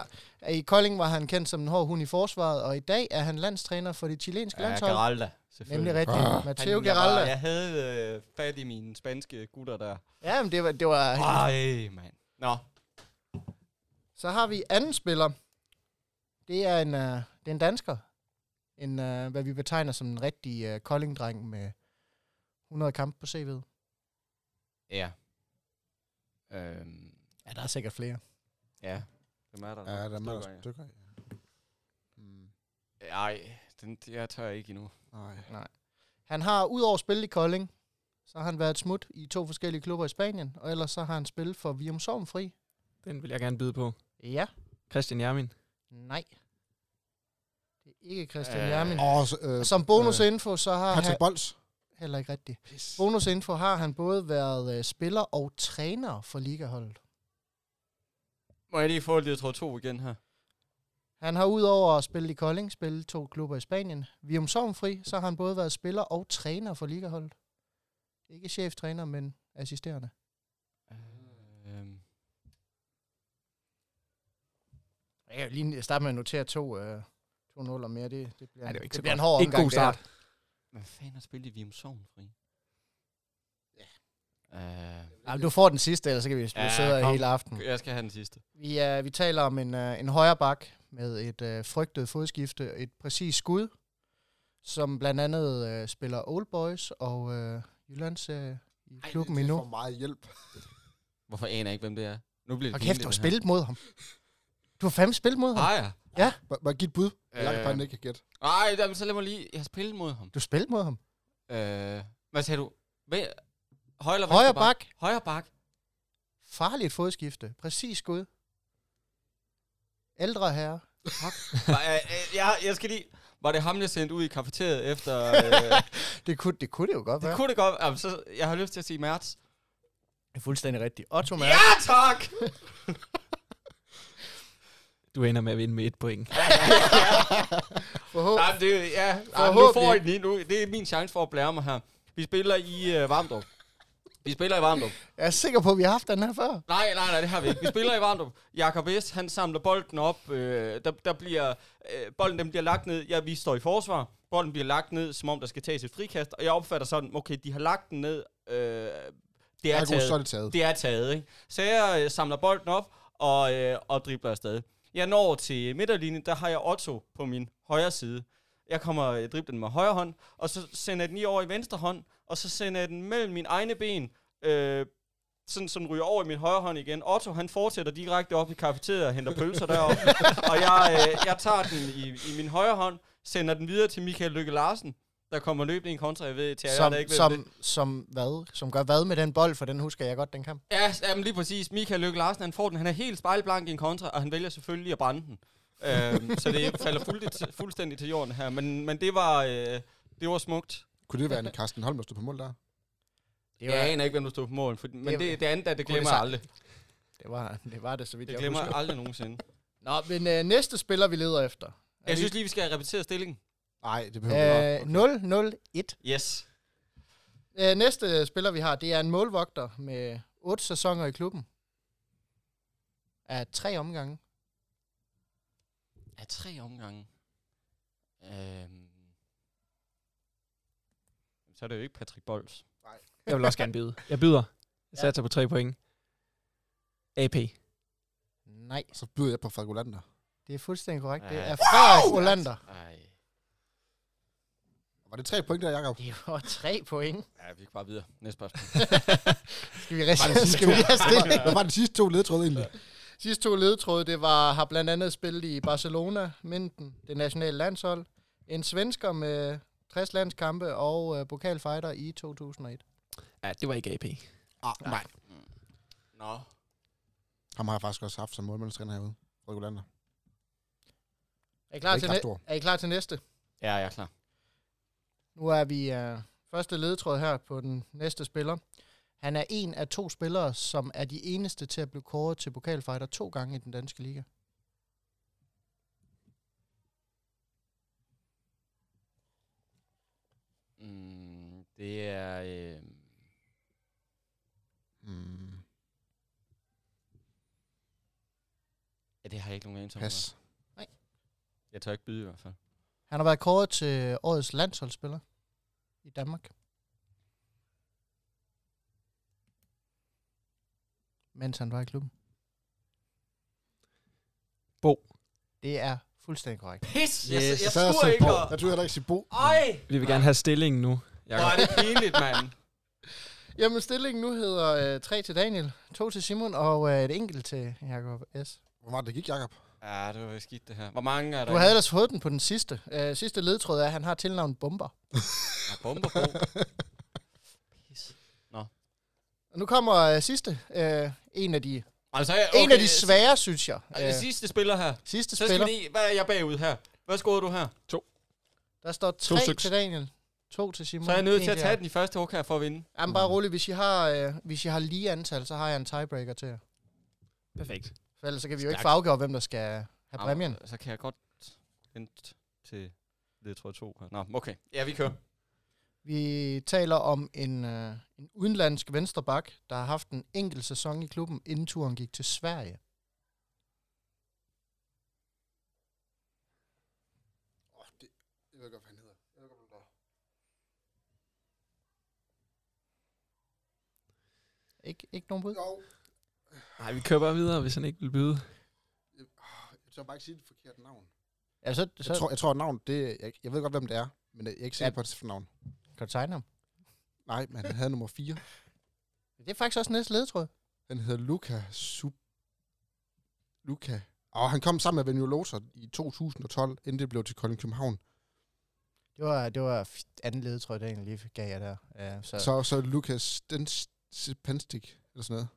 Ja. I Kolding var han kendt som en hård hund i forsvaret, og i dag er han landstræner for det chilenske Ja, landshold. Geralda, selvfølgelig. Nemlig rigtigt. Ah. Matteo jeg, Geralda. jeg havde øh, fat i mine spanske gutter der. Ja, men det var, det var Ej, mand. Nå, Så har vi anden spiller. Det er en, uh, det er en dansker. En, uh, hvad vi betegner som en rigtig uh, Kolding-dreng med 100 kampe på CV'et. ja. Øhm, Ja, der er sikkert flere. ja. Hvem er der? Ja, der er Stykker, stykker. Ja. Mm, Ej, den, jeg tør ikke endnu. nej. Han har, udover at spille i Kolding, så har han været smut i to forskellige klubber i Spanien, og ellers så har han spillet for Vium Fri. Den vil jeg gerne byde på. Ja. Christian Jermin. Nej. Det er ikke Christian Øh. øh, Jermin. Og øh, Som bonusinfo, så har Patrick han... Bols. Heller ikke rigtigt. Pis. Bonusinfo har han både været øh, spiller og træner for ligaholdet. Må jeg lige få lidt tror to igen her? Han har udover at spille i Kolding, spillet to klubber i Spanien. Vium Sovnfri, så har han både været spiller og træner for ligaholdet. Ikke cheftræner, men assisterende. Øhm, Jeg kan lige starte med at notere to, øh, to nuller mere. Det, det bliver, Ej, det er det ikke så bliver en godt. hård Ikke omgang. god det her. start. hvad fanden har spillet i Vium Sovnfri? Uh, Ej, du får den sidste, ellers så kan vi Ja, ja, sidde her kom. hele aften. jeg skal have den sidste. Vi, uh, vi taler om en, uh, en højre bak med et uh, frygtet fodskifte, et præcis skud, som blandt andet uh, spiller Old Boys og uh, Jyllands uh, i klubben det, det er endnu. for meget hjælp. Hvorfor aner jeg ikke, hvem det er? Nu bliver det Og kæft, du har spillet mod ham. Du har fandme spillet mod ham. Har jeg? Må må jeg give et bud? Øh. Jeg kan bare ikke gætte. Nej, så lad mig lige... Jeg har spillet mod ham. Du har spillet mod ham. Øh, hvad sagde du? Hvad? Højre eller Højre venstre bak. Højre bak. Farligt fodskifte. Præcis skud. Ældre herre. Var, øh, øh, jeg, jeg skal lige... Var det ham, jeg sendte ud i kafeteriet efter... Øh, Det kunne det, kunne det jo godt det være. kunne det godt... Jamen, så, jeg har lyst til at sige Mertz. Det er fuldstændig rigtigt. Otto Mærk. Ja, tak! Du ender med at vinde med et point. Forhåb- Nej, det, ja, Ej, nu Forhåbentlig. får I den lige nu. Det er min chance for at blære mig her. Vi spiller i øh, Varmdrup. Vi spiller i Varmdrup. Jeg er sikker på, at vi har haft den her før. Nej, nej, nej, det har vi ikke. Vi spiller i Varmdrup. Jakob Vest, han samler bolden op. Øh, der, der bliver, øh, bolden den bliver lagt ned. Ja, vi står i forsvar. Bolden bliver lagt ned, som om der skal tages et frikast. Og jeg opfatter sådan, okay, de har lagt den ned. Øh, det er Ergo, så er taget. det taget. Det er taget, ikke? Så jeg øh, samler bolden op og, øh, og dribler afsted. Jeg når til midterlinjen, der har jeg Otto på min højre side. Jeg kommer øh, driblen med højre hånd, og så sender jeg den lige over i venstre hånd, og så sender jeg den mellem mine egne ben, øh, sådan, så den ryger over i min højre hånd igen. Otto, han fortsætter direkte op i kafeteriet og henter pølser deroppe, og jeg, øh, jeg tager den i, i min højre hånd, sender den videre til Michael Lykke Larsen, der kommer løbende i en kontra, jeg ved, til Som, der ikke ved, hvem det som, som, hvad? Som gør hvad med den bold, for den husker jeg godt, den kamp. Ja, jamen lige præcis. Michael Lykke Larsen, han får den. Han er helt spejlblank i en kontra, og han vælger selvfølgelig at brænde den. Øhm, så det falder fuldstændig, fuldstændig til jorden her. Men, men det var, øh, det var smukt. Kunne det være en Carsten Holm, der stod på mål der? Det Jeg aner ikke, hvem der stod på mål. For, men Det- det, det andet, der, det glemmer det jeg aldrig. det, var, det var det, så vidt Det jeg glemmer husker. aldrig nogensinde. Nå, men øh, næste spiller, vi leder efter. Jeg synes lige, vi skal repetere stillingen. Nej, det behøver vi Øh, ikke. 0-0-1. Yes. Øh, næste spiller, vi har, det er en målvogter med otte sæsoner i klubben. Af tre omgange. Af tre omgange. Øhm. Så er det jo ikke Patrick Bols. Jeg vil også gerne byde. Jeg byder. Jeg Ja. satser på tre point. AP. Nej, Så byder jeg på Falk Olander. det er fuldstændig korrekt. Det Ja. er Frederik Olander. Ej. Var det tre point der, Jacob? Det var tre point. Ja, vi kan bare videre. Næste spørgsmål. Skal vi, rest- skal vi have stilling? Hvad var de sidste to ledtråde egentlig? Sidste to ledtråde, det var, har blandt andet spillet i Barcelona, Minden, det nationale landshold. En svensker med 60 landskampe og uh, pokalfighter i 2001. Ja, det var ikke AP. Ah, nej. Nå. Ham har jeg faktisk også haft som målmandstræner herude. Falk Olander. Er I klar, til, næ- er I klar til næste? Ja, jeg er klar. Nu er vi uh, første ledtråd her på den næste spiller. Han er en af to spillere, som er de eneste til at blive kåret til pokalfighter to gange i den danske liga. Mm, det er... Øh, Mm, ja, det har jeg ikke nogen anelse om. pas. Jeg tør ikke byde i hvert fald. Han har været kåret til årets landsholdsspiller i Danmark. Mens han var i klubben. Bo. Det er fuldstændig korrekt. Pis! Yes. Jeg, jeg, jeg jeg skulle så ikke... Bo. Jeg tror heller ikke sige Bo. Ej! Vi vil gerne have stillingen nu. Hvor Jakob. er det pinligt, mand. Jamen stillingen nu hedder øh, 3 til Daniel, 2 til Simon og øh, et enkelt til Jakob S. Hvor var det, det gik, Jacob? Ja, det var skidt det her. Hvor mange er der? Du havde ellers fået den på den sidste. Øh, sidste ledtråd er, at han har tilnavnet Bomber. Ja, bomber på. Og nu kommer øh, sidste. Øh, en af de, Altså, jeg, okay, en af de svære, synes jeg. Øh, Øh, sidste spiller her. sidste Så spiller. lige... Hvad er jeg bagud her? Hvad scorede du her? Der står To 3 styks. til Daniel, 2 til Simon. Så er jeg nødt til at tage den i første hug her for at vinde. Jamen bare roligt, hvis I har, øh, hvis I har lige antal, så har jeg en tiebreaker til jer. Perfekt. For ellers så kan vi jo ikke få afgjort, hvem der skal have præmien. Så kan jeg godt vente til ledtråd 2 her. Nå, okay. Ja, vi kører. Vi taler om en, øh, en udenlandsk vensterbak, der har haft en enkelt sæson i klubben, inden turen gik til Sverige. Jeg ved godt, hvad han hedder. Jeg ved godt, hvad Ikke, ikke nogen bud? Jo. Nej, vi kører bare videre, hvis han ikke vil byde. Jeg tør bare ikke sige det forkerte navn. Ja, så, så Jeg tror, jeg tror at navn, det, jeg, jeg ved godt, hvem det er, men jeg er ikke sikker ja. på, at det er for navn. Kan du tegne ham. Nej, men han havde nummer 4. Det er faktisk også næste ledetråd. Han hedder Luca Sub... Luca. Og han kom sammen med Venue Loser i 2012, inden det blev til Kolding København. Det var, det var anden ledetråd, det egentlig lige gav jeg der. Ja, så, så. Så, Lukas Penstik, eller sådan noget.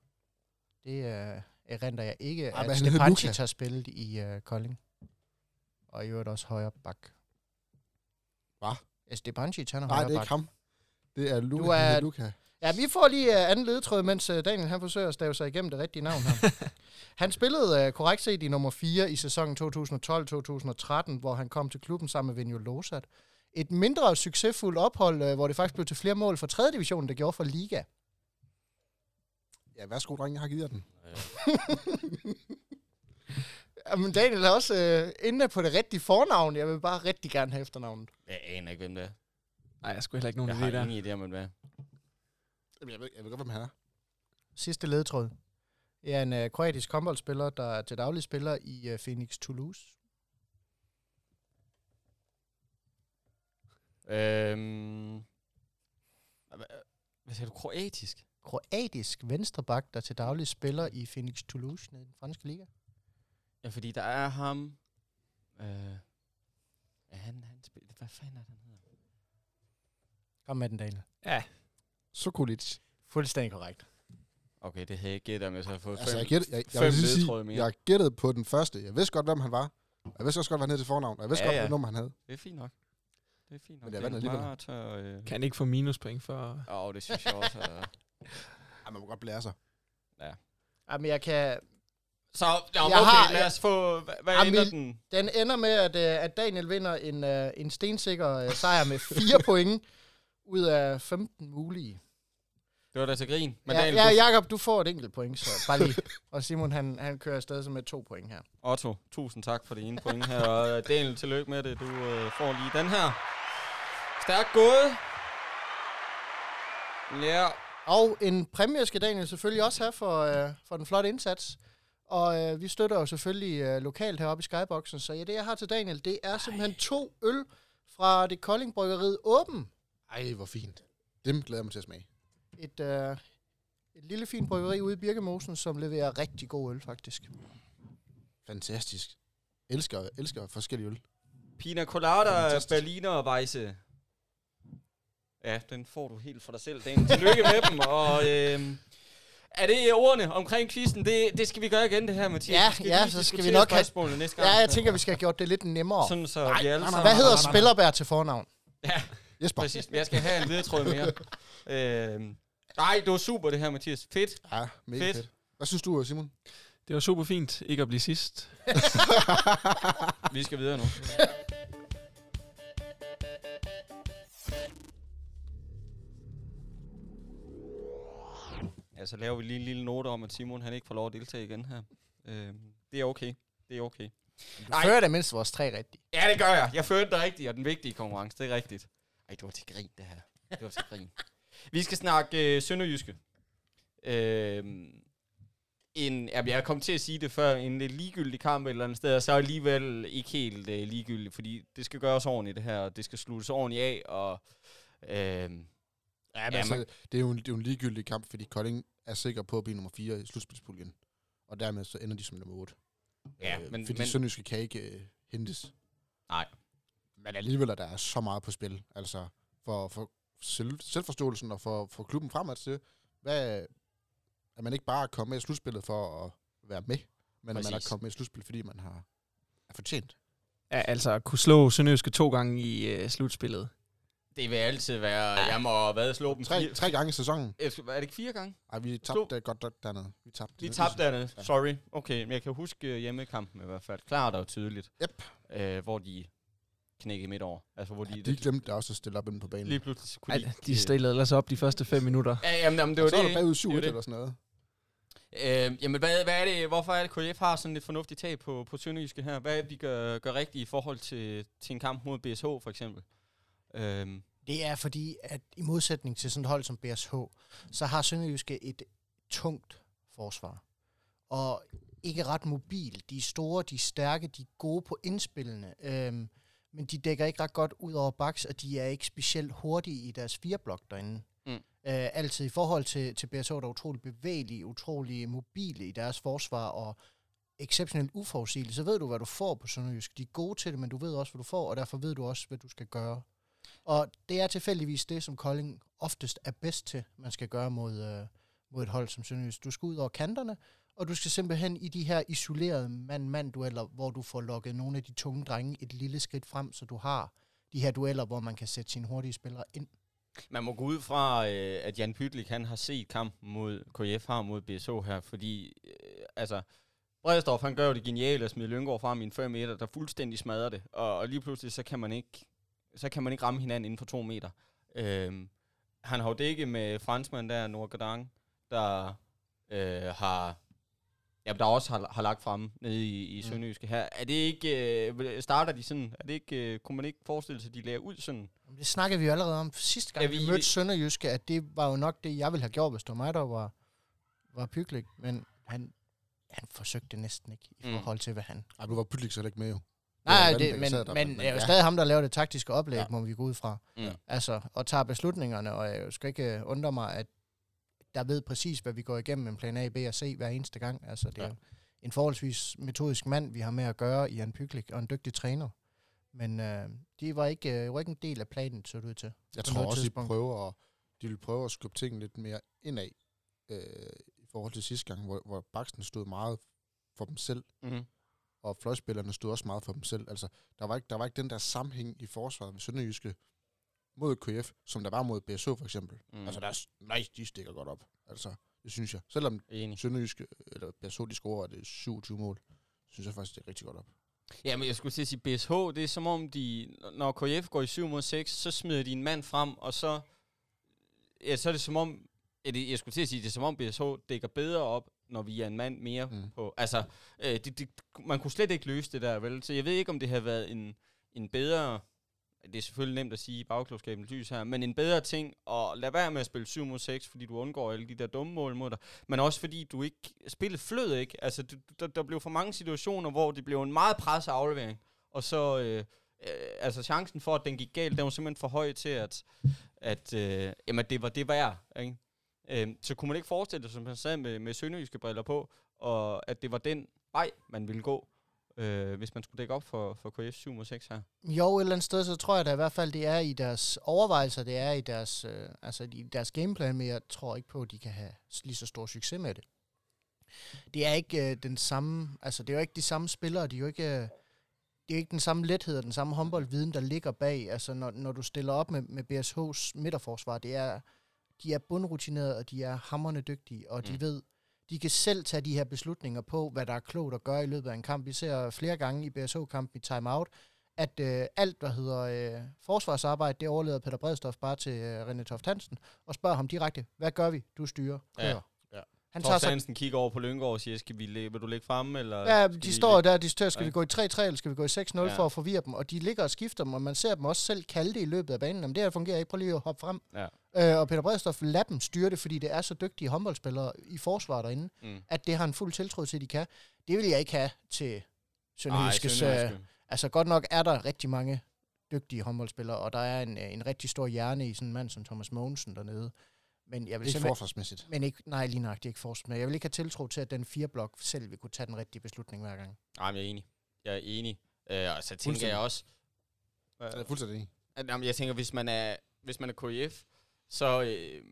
det er erindrer jeg ikke, Ej, at Stepancic har spillet i uh, Kolding. Og i øvrigt også højre bak. Hvad? Ja, Stepancic, han er Nej, det er ikke ham. Det er Luca. Du er-. Luca. Ja, vi får lige uh, anden ledetråd, mens uh, Daniel han forsøger at stave sig igennem det rigtige navn her. han spillede uh, korrekt set i nummer 4 i sæsonen 2012-2013, hvor han kom til klubben sammen med Venjo Losat. Et mindre succesfuldt ophold, uh, hvor det faktisk blev til flere mål for 3. division, der gjorde for Liga. Ja, værsgo, drenge, jeg har givet jer den. Jamen, Daniel er også uh, inde på det rigtige fornavn. Jeg vil bare rigtig gerne have efternavnet. Jeg aner ikke, hvem det er. Nej, jeg skulle heller ikke nogen Jeg idé har der. ingen idé om, hvem det er. Jamen, jeg ved, jeg ved godt, hvem han er. Sidste ledtråd. Det er en uh, kroatisk håndboldspiller, der er til daglig spiller i uh, Phoenix Toulouse. Øhm... Hvad siger du? Kroatisk? Kroatisk venstreback, der til daglig spiller i Phoenix Toulouse den franske liga. Ja, fordi der er ham... Øh... Ja, han, han spiller... Hvad fanden er det, han hedder? Kom med den, Daniel. Ja, Sokulic. Fuldstændig korrekt. Okay, det havde jeg gættet, om jeg så havde fået Altså, fem. jeg, gæt, jeg, jeg, fem ledetråde sige, mere. jeg gættede på den første. Jeg vidste godt, hvem han var. Jeg vidste også godt, hvad han hed til fornavn. Og jeg vidste Ja, godt, ja. hvilket nummer han havde. Det er fint nok. Det er fint nok. Men jeg Det vandt alligevel. tør, øh... kan ikke få minuspoint for... Åh, oh, det synes jeg også. Er... Ej, man må godt blære sig. Jamen, jeg kan... Så, ja, okay, Jeg har- lad os få... Hvad, hvad Jamen, ender den? Den ender med, at, uh, at Daniel vinder en, uh, en stensikker uh, sejr med 4 point ud af 15 mulige. Det var da til grin. Men ja, Daniel, ja, du- Jacob, du får et enkelt point, så bare lige. Og Simon, han, han kører afsted med to point her. Otto, tusind tak for det ene point her. Og øh, Daniel, tillykke med det. Du øh, får lige den her. Stærkt gået. Ja, Og en præmie skal Daniel selvfølgelig også have for, uh, for den flotte indsats. Og uh, vi støtter jo selvfølgelig uh, lokalt heroppe i Skyboxen. Så ja, det jeg har til Daniel, det er simpelthen to øl fra det Kolding Bryggeriet Åben. Ej, hvor fint. Dem glæder jeg mig til at smage. Et, uh, et lille fint bryggeri ude i Birkemosen, som leverer rigtig god øl faktisk. Fantastisk. Elsker, elsker forskellige øl. Pina Colada, Fantastisk. Berliner og Weisse. Ja, den får du helt for dig selv, Daniel. Tillykke med dem. Og øh, er det ordene omkring quizzen? Det, det skal vi gøre igen, det her, Mathias. Ja, skal ja, så skal vi nok have- næste Ja, gang. jeg tænker, vi skal have gjort det lidt nemmere. Sådan så Nej, vi alle nej, nej, sammen... Hvad hedder. Spillerbær til fornavn? Ja, Jesper. præcis. Men jeg skal have en ledetråd mere. øh, nej, det var super det her, Mathias. Fedt. Ja, mega Fedt. fedt. fedt. Hvad synes du, Simon? Det var super fint ikke at blive sidst. Vi skal videre nu. så laver vi lige en lille note om, at Simon han ikke får lov at deltage igen her. Øh, det er okay. Det er okay. Du fører det mindst vores tre rigtige. Ja, det gør jeg. Jeg førte dig rigtigt, og den vigtige konkurrence, det er rigtigt. Ej, det var til grin, det her. Det var til grin. Vi skal snakke øh, Sønderjyske. Øh, en, ja, jeg kom til at sige det før, en lidt ligegyldig kamp et eller andet sted, og så alligevel ikke helt øh, ligegyldig, fordi det skal gøres ordentligt det her, og det skal sluttes ordentligt af, og øh, Ja, men Ja, altså, man- det, er jo en, det er jo en ligegyldig kamp, fordi Kolding er sikker på at blive nummer 4 i slutspilspuljen. Og dermed så ender de som nummer 8. Ja, øh, men- fordi men- Sønderjyske kan ikke øh, hentes. Nej. Men alligevel er der så meget på spil. Altså for, for selv, selvforståelsen og for, for klubben fremad til, hvad, at man ikke bare er kommet med i slutspillet for at være med, men at man er Præcis. kommet med i slutspillet, fordi man har er fortjent. Ja, altså at kunne slå Sønderjyske to gange i øh, slutspillet. Det vil altid være, jeg må hvad, slå dem Tre, fire, tre gange i sæsonen. Er det ikke fire gange? Ej, vi Slå- tabte godt nok dernede. Vi tabte. Vi tabte dernede. Sorry. Okay, men jeg kan huske øh, hjemmekampen i hvert fald. Klart og tydeligt. Yep. Øh, hvor de knækkede midt over. Altså, hvor de, Ja, de glemte også at stille op inde på banen. lige pludselig kunne Ej, de stillede ellers op de første fem minutter. Ja, jamen, jamen, det var og så det. er der ikke? bagud Det var 7 det. eller sådan noget. Øh, jamen, hvad, hvad er det, hvorfor er det, KF har sådan et fornuftigt tag på, på Sønderjyske her? Hvad er det, de gør, gør rigtigt i forhold til, til en kamp mod BSH, for eksempel? Øhm, Det er fordi, at i modsætning til sådan et hold som BSH, så har Sønderjyske et tungt forsvar. Og ikke ret mobil. De er store, de er stærke, de er gode på indspillene. Øhm, men de dækker ikke ret godt ud over baks, og de er ikke specielt hurtige i deres fireblok derinde. Mm. Øh, altid i forhold til, til BSO, der er utrolig bevægelige, utrolig mobile i deres forsvar, og exceptionelt uforudsigelige, så ved du, hvad du får på Sønderjysk. De er gode til det, men du ved også, hvad du får, og derfor ved du også, hvad du skal gøre. Og det er tilfældigvis det, som Kolding oftest er bedst til, man skal gøre mod, øh, mod et hold som Sønderjysk. Du skal ud over kanterne, og du skal simpelthen i de her isolerede mand-mand-dueller, hvor du får lukket nogle af de tunge drenge et lille skridt frem, så du har de her dueller, hvor man kan sætte sine hurtige spillere ind. Man må gå ud fra, øh, at Jan Pytlik, han har set kampen mod KF har mod BSO her, fordi øh, altså, Bredstorff, han gør jo det geniale at smide Lyngård frem i en 5 meter, der fuldstændig smadrer det. Og, og lige pludselig, så kan man ikke, så kan man ikke ramme hinanden inden for to meter. Øhm, han har jo dækket med franskmand der, Nordgadang, der øh, har Ja, der også har, har lagt frem nede i, i mm. Sønderjyske her. Er det ikke, øh, starter de sådan, er det ikke, øh, kunne man ikke forestille sig, at de lærer ud sådan? Det snakkede vi jo allerede om sidste gang, ja, vi, vi mødte Sønderjyske, at det var jo nok det, jeg ville have gjort, hvis det var mig, der var, var pytlik. Men han, han forsøgte næsten ikke i mm. forhold til, hvad han... Ej, du var pytlik så ikke med jo. Nej, det, men, men, men det er jo ja. stadig ham, der laver det taktiske oplæg, ja. må vi gå ud fra. Mm. Altså, og tager beslutningerne, og jeg skal ikke øh, undre mig, at der ved præcis, hvad vi går igennem en plan A, B og C hver eneste gang. Altså, det ja. er en forholdsvis metodisk mand, vi har med at gøre i en Pyklik, og en dygtig træner. Men øh, de var ikke, øh, var ikke en del af planen, så det ud til. Jeg tror også, de prøver, at, de vil prøve at skubbe tingene lidt mere indad, øh, i forhold til sidste gang, hvor, hvor Baksen stod meget for dem selv, mm-hmm. Og fløjspillerne stod også meget for dem selv. Altså, der var ikke, der var ikke den der sammenhæng i forsvaret ved Sønderjyske, mod KF, som der var mod BSO for eksempel. Mm. Altså, der er, nice, de stikker godt op. Altså, det synes jeg. Selvom Sønderjyske, eller BSO, de scorer det 27 mål, synes jeg faktisk, det er rigtig godt op. Ja, men jeg skulle til at sige, BSH, det er som om de, når KF går i 7 mod 6, så smider de en mand frem, og så, ja, så er det som om, jeg skulle til at sige, det er som om BSH dækker bedre op, når vi er en mand mere mm. på. Altså, øh, det, det, man kunne slet ikke løse det der, vel? Så jeg ved ikke, om det har været en, en bedre det er selvfølgelig nemt at sige i bagklogskabens lys her, men en bedre ting at lade være med at spille 7 mod 6, fordi du undgår alle de der dumme mål mod dig, men også fordi du ikke, spillet flød ikke, altså du, der, der blev for mange situationer, hvor det blev en meget presset aflevering, og så, øh, øh, altså chancen for, at den gik galt, den var simpelthen for høj til, at, at øh, jamen, det var det værd, ikke? Øh, så kunne man ikke forestille sig, som han sagde, med, med sønderjyske briller på, og at det var den vej, man ville gå øh, hvis man skulle dække op for, for KF 7 mod 6 her? Jo, et eller andet sted, så tror jeg da i hvert fald, det er i deres overvejelser, det er i deres, øh, altså i deres gameplan, men jeg tror ikke på, at de kan have lige så stor succes med det. Det er ikke øh, den samme, altså det er jo ikke de samme spillere, de er jo ikke, øh, det er ikke den samme lethed og den samme håndboldviden, der ligger bag. Altså når, når du stiller op med, med BSH's midterforsvar, det er, de er bundrutinerede, og de er hammerne dygtige, og de mm. ved, de kan selv tage de her beslutninger på, hvad der er klogt at gøre i løbet af en kamp. Vi ser flere gange i BSO-kampen i timeout, at øh, alt, der hedder øh, forsvarsarbejde, det overleder Peter Bredstof bare til øh, René Toft Hansen, og spørger ham direkte, hvad gør vi? Du styrer. Kører. Ja. Han tager Hansen kigger over på Lyngård og siger, skal vi, vil du ligge fremme? Eller ja, de står der og diskuterer, skal ja. vi gå i 3-3 eller skal vi gå i 6-0 ja. for at forvirre dem? Og de ligger og skifter dem, og man ser dem også selv kalde det i løbet af banen. Jamen det her fungerer ikke, prøv lige at hoppe frem. Ja. Øh, og Peter Bredstof lader dem styre det, fordi det er så dygtige håndboldspillere i forsvaret derinde, mm. at det har en fuld tiltro til, at de kan. Det vil jeg ikke have til Sønderjyskes. Øh, altså godt nok er der rigtig mange dygtige håndboldspillere, og der er en, en rigtig stor hjerne i sådan en mand som Thomas Mogensen dernede. Men jeg vil ikke forsvarsmæssigt. Men ikke, nej, lige nok, det er ikke forsvarsmæssigt. Jeg vil ikke have tiltro til, at den fire blok selv vil kunne tage den rigtige beslutning hver gang. Nej, men jeg er enig. Jeg er enig. Øh, og så tænker jeg også... Øh, jeg er fuldstændig enig. At, jamen, jeg tænker, hvis man er, hvis man er KF, så øh,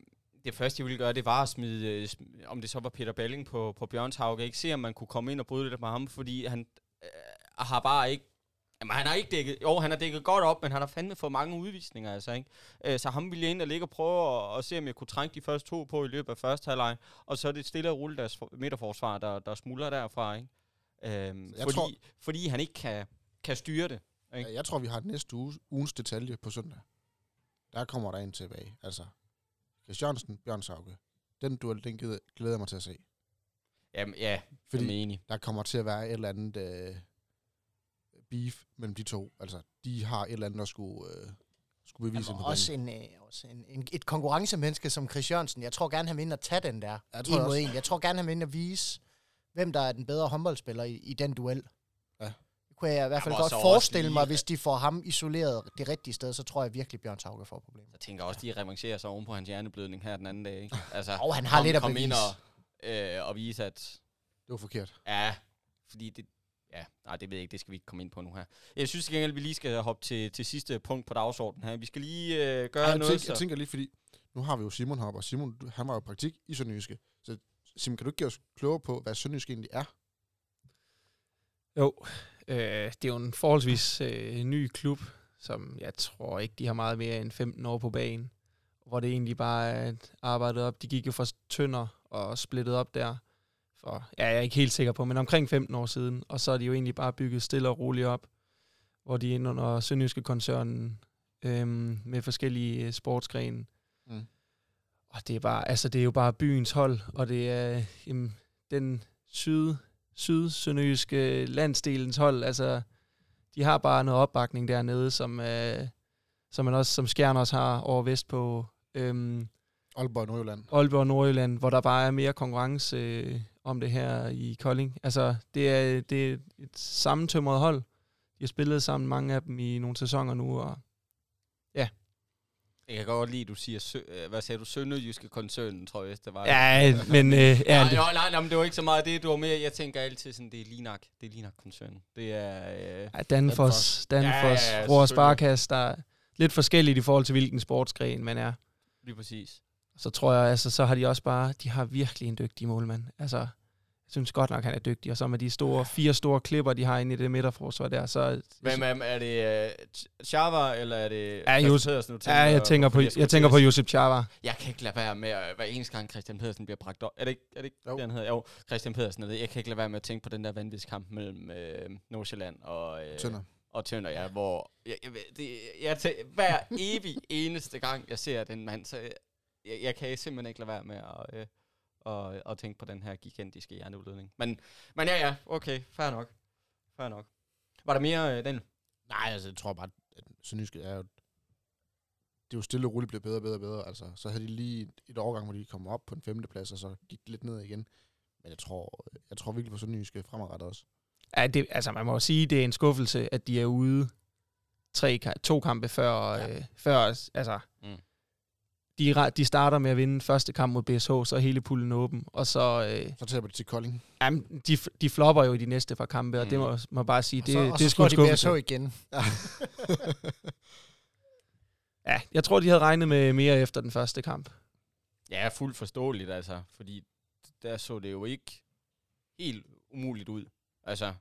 det første, jeg ville gøre, det var at smide, øh, om det så var Peter Belling på, på Bjørnshauge, ikke se, om man kunne komme ind og bryde lidt med ham, fordi han øh, har bare ikke Jamen, han har ikke dækket... Jo, han har dækket godt op, men han har fandme fået mange udvisninger, altså, ikke? Øh, så ham ville jeg ind og ligge og prøve at, at, se, om jeg kunne trænge de første to på i løbet af første halvleg. Og så er det stille og rulle deres midterforsvar, der, der smuldrer derfra, ikke? Øhm, fordi, tror, fordi han ikke kan, kan styre det. Ikke? Jeg tror, vi har næste uge, ugens detalje på søndag. Der kommer der en tilbage. Altså, Christiansen, Bjørn Sauke. Den duel, den glæder, glæder jeg mig til at se. Jamen, ja, Fordi jeg er enig. der kommer til at være et eller andet... Øh, beef mellem de to. Altså, de har et eller andet, der skulle, øh, skulle bevise Jamen, på også, en, øh, også en, en, et konkurrencemenneske som Chris Jørgensen. Jeg tror gerne, han vil ind og tage den der. Jeg tror en mod en. Jeg tror gerne, han vil ind og vise, hvem der er den bedre håndboldspiller i, i den duel. Ja. Det kunne jeg i hvert fald godt forestille mig, lige- hvis de får ham isoleret det rigtige sted, så tror jeg virkelig, Bjørn Tauke får problemer. Jeg tænker også, de revancherer sig oven på hans hjerneblødning her den anden dag, ikke? Altså, Og han har kom- lidt at kom ind bevise. og, øh, og vise, at Det var forkert. Ja, fordi det... Ja, nej, det ved jeg ikke. Det skal vi ikke komme ind på nu her. Jeg synes til gengæld, vi lige skal hoppe til, til sidste punkt på dagsordenen her. Vi skal lige øh, gøre Ej, jeg, noget, tænker, jeg tænker lige, fordi nu har vi jo Simon heroppe, og Simon, du- han var jo i praktik i Sønderjyske. Så Simon, kan du ikke give os klogere på, hvad Sønderjyske egentlig er? Jo, øh, det er jo en forholdsvis øh, ny klub, som jeg tror ikke, de har meget mere end 15 år på banen. Hvor det egentlig bare er arbejdet op. De gik jo fra Tønder og splittet op der. For, ja, jeg er ikke helt sikker på, men omkring 15 år siden. Og så er de jo egentlig bare bygget stille og roligt op. Hvor de er inde under Sønderjyske koncernen øhm, med forskellige øh, sportsgrene. Mm. Og det er, bare, altså, det er jo bare byens hold, og det er jamen, den syd, syd-sønderjyske landsdelens hold. Altså, de har bare noget opbakning dernede, som, øh, som man også, som Skjern også har over vest på øhm, Aalborg og Nordjylland. Aalborg og Nordjylland, hvor der bare er mere konkurrence øh, om det her i Kolding. Altså, det er, det er et sammentømret hold. De har spillet sammen, mange af dem, i nogle sæsoner nu, og Jeg kan godt lide, at du siger, sø, øh, hvad sagde du, Sønderjyske koncernen, tror jeg, det var. Ja, men... Øh, ja, Ja, det, nej, nej, nej, men det var ikke så meget det, du var mere. Jeg tænker altid sådan, det er Linak. Det er Linak-koncernen. Det er... Øh, ja, Danfoss, Danfoss, Ja, ja, ja. Sparkasse, der er lidt forskelligt i forhold til, hvilken sportsgren man er. lige præcis. Så tror jeg, altså, så har de også bare, de har virkelig en dygtig målmand. Altså, jeg synes godt nok, han er dygtig. Og så med de store, fire store klipper, de har inde i det midterforsvar der, så... Hvem er, er det uh, Chava, eller er det Ja, Jus- Pedersen, Ja, jeg tænker på, skulle jeg tænker på Josep Chava. Jeg kan ikke lade være med, at hver eneste gang Christian Pedersen bliver bragt op. Er det ikke, er det, ikke Jo. det, han hedder? Jo, Christian Pedersen. er det. Jeg kan ikke lade være med at tænke på den der vanvidskamp mellem øh, Nordsjælland og, øh, Tønder. og Tønder, ja, hvor jeg, jeg, det, jeg tæ- hver evig eneste gang, jeg ser den mand, så jeg, jeg, kan simpelthen ikke lade være med at, øh, og, og tænke på den her gigantiske hjerneudledning. Men, men ja, ja, okay, fair nok. Fair nok. Var der mere øh, den? Nej, altså, jeg tror bare, at Sønderjyske er jo... Det er jo stille og roligt blevet bedre og bedre og bedre. Altså, så havde de lige et, et overgang, hvor de kom op på en femte plads, og så gik lidt ned igen. Men jeg tror, jeg tror virkelig på Sønderjyske fremadrettet også. Ja, det, altså man må jo sige, det er en skuffelse, at de er ude tre, to kampe før, ja. øh, før altså, Mm. Mm. de, de starter med at vinde første kamp mod BSH, så er hele puljen åben, og så, øh, Så taber de til Kolding. jamen, de, de flopper jo i de næste par kampe, og Mm. det må må jeg bare sige, Og det, så, det, og det er sgu de. BSH igen. Ja, jeg tror, de havde regnet med mere efter den første kamp. Ja, fuldt forståeligt, altså. Fordi der så det jo ikke helt umuligt ud. Altså,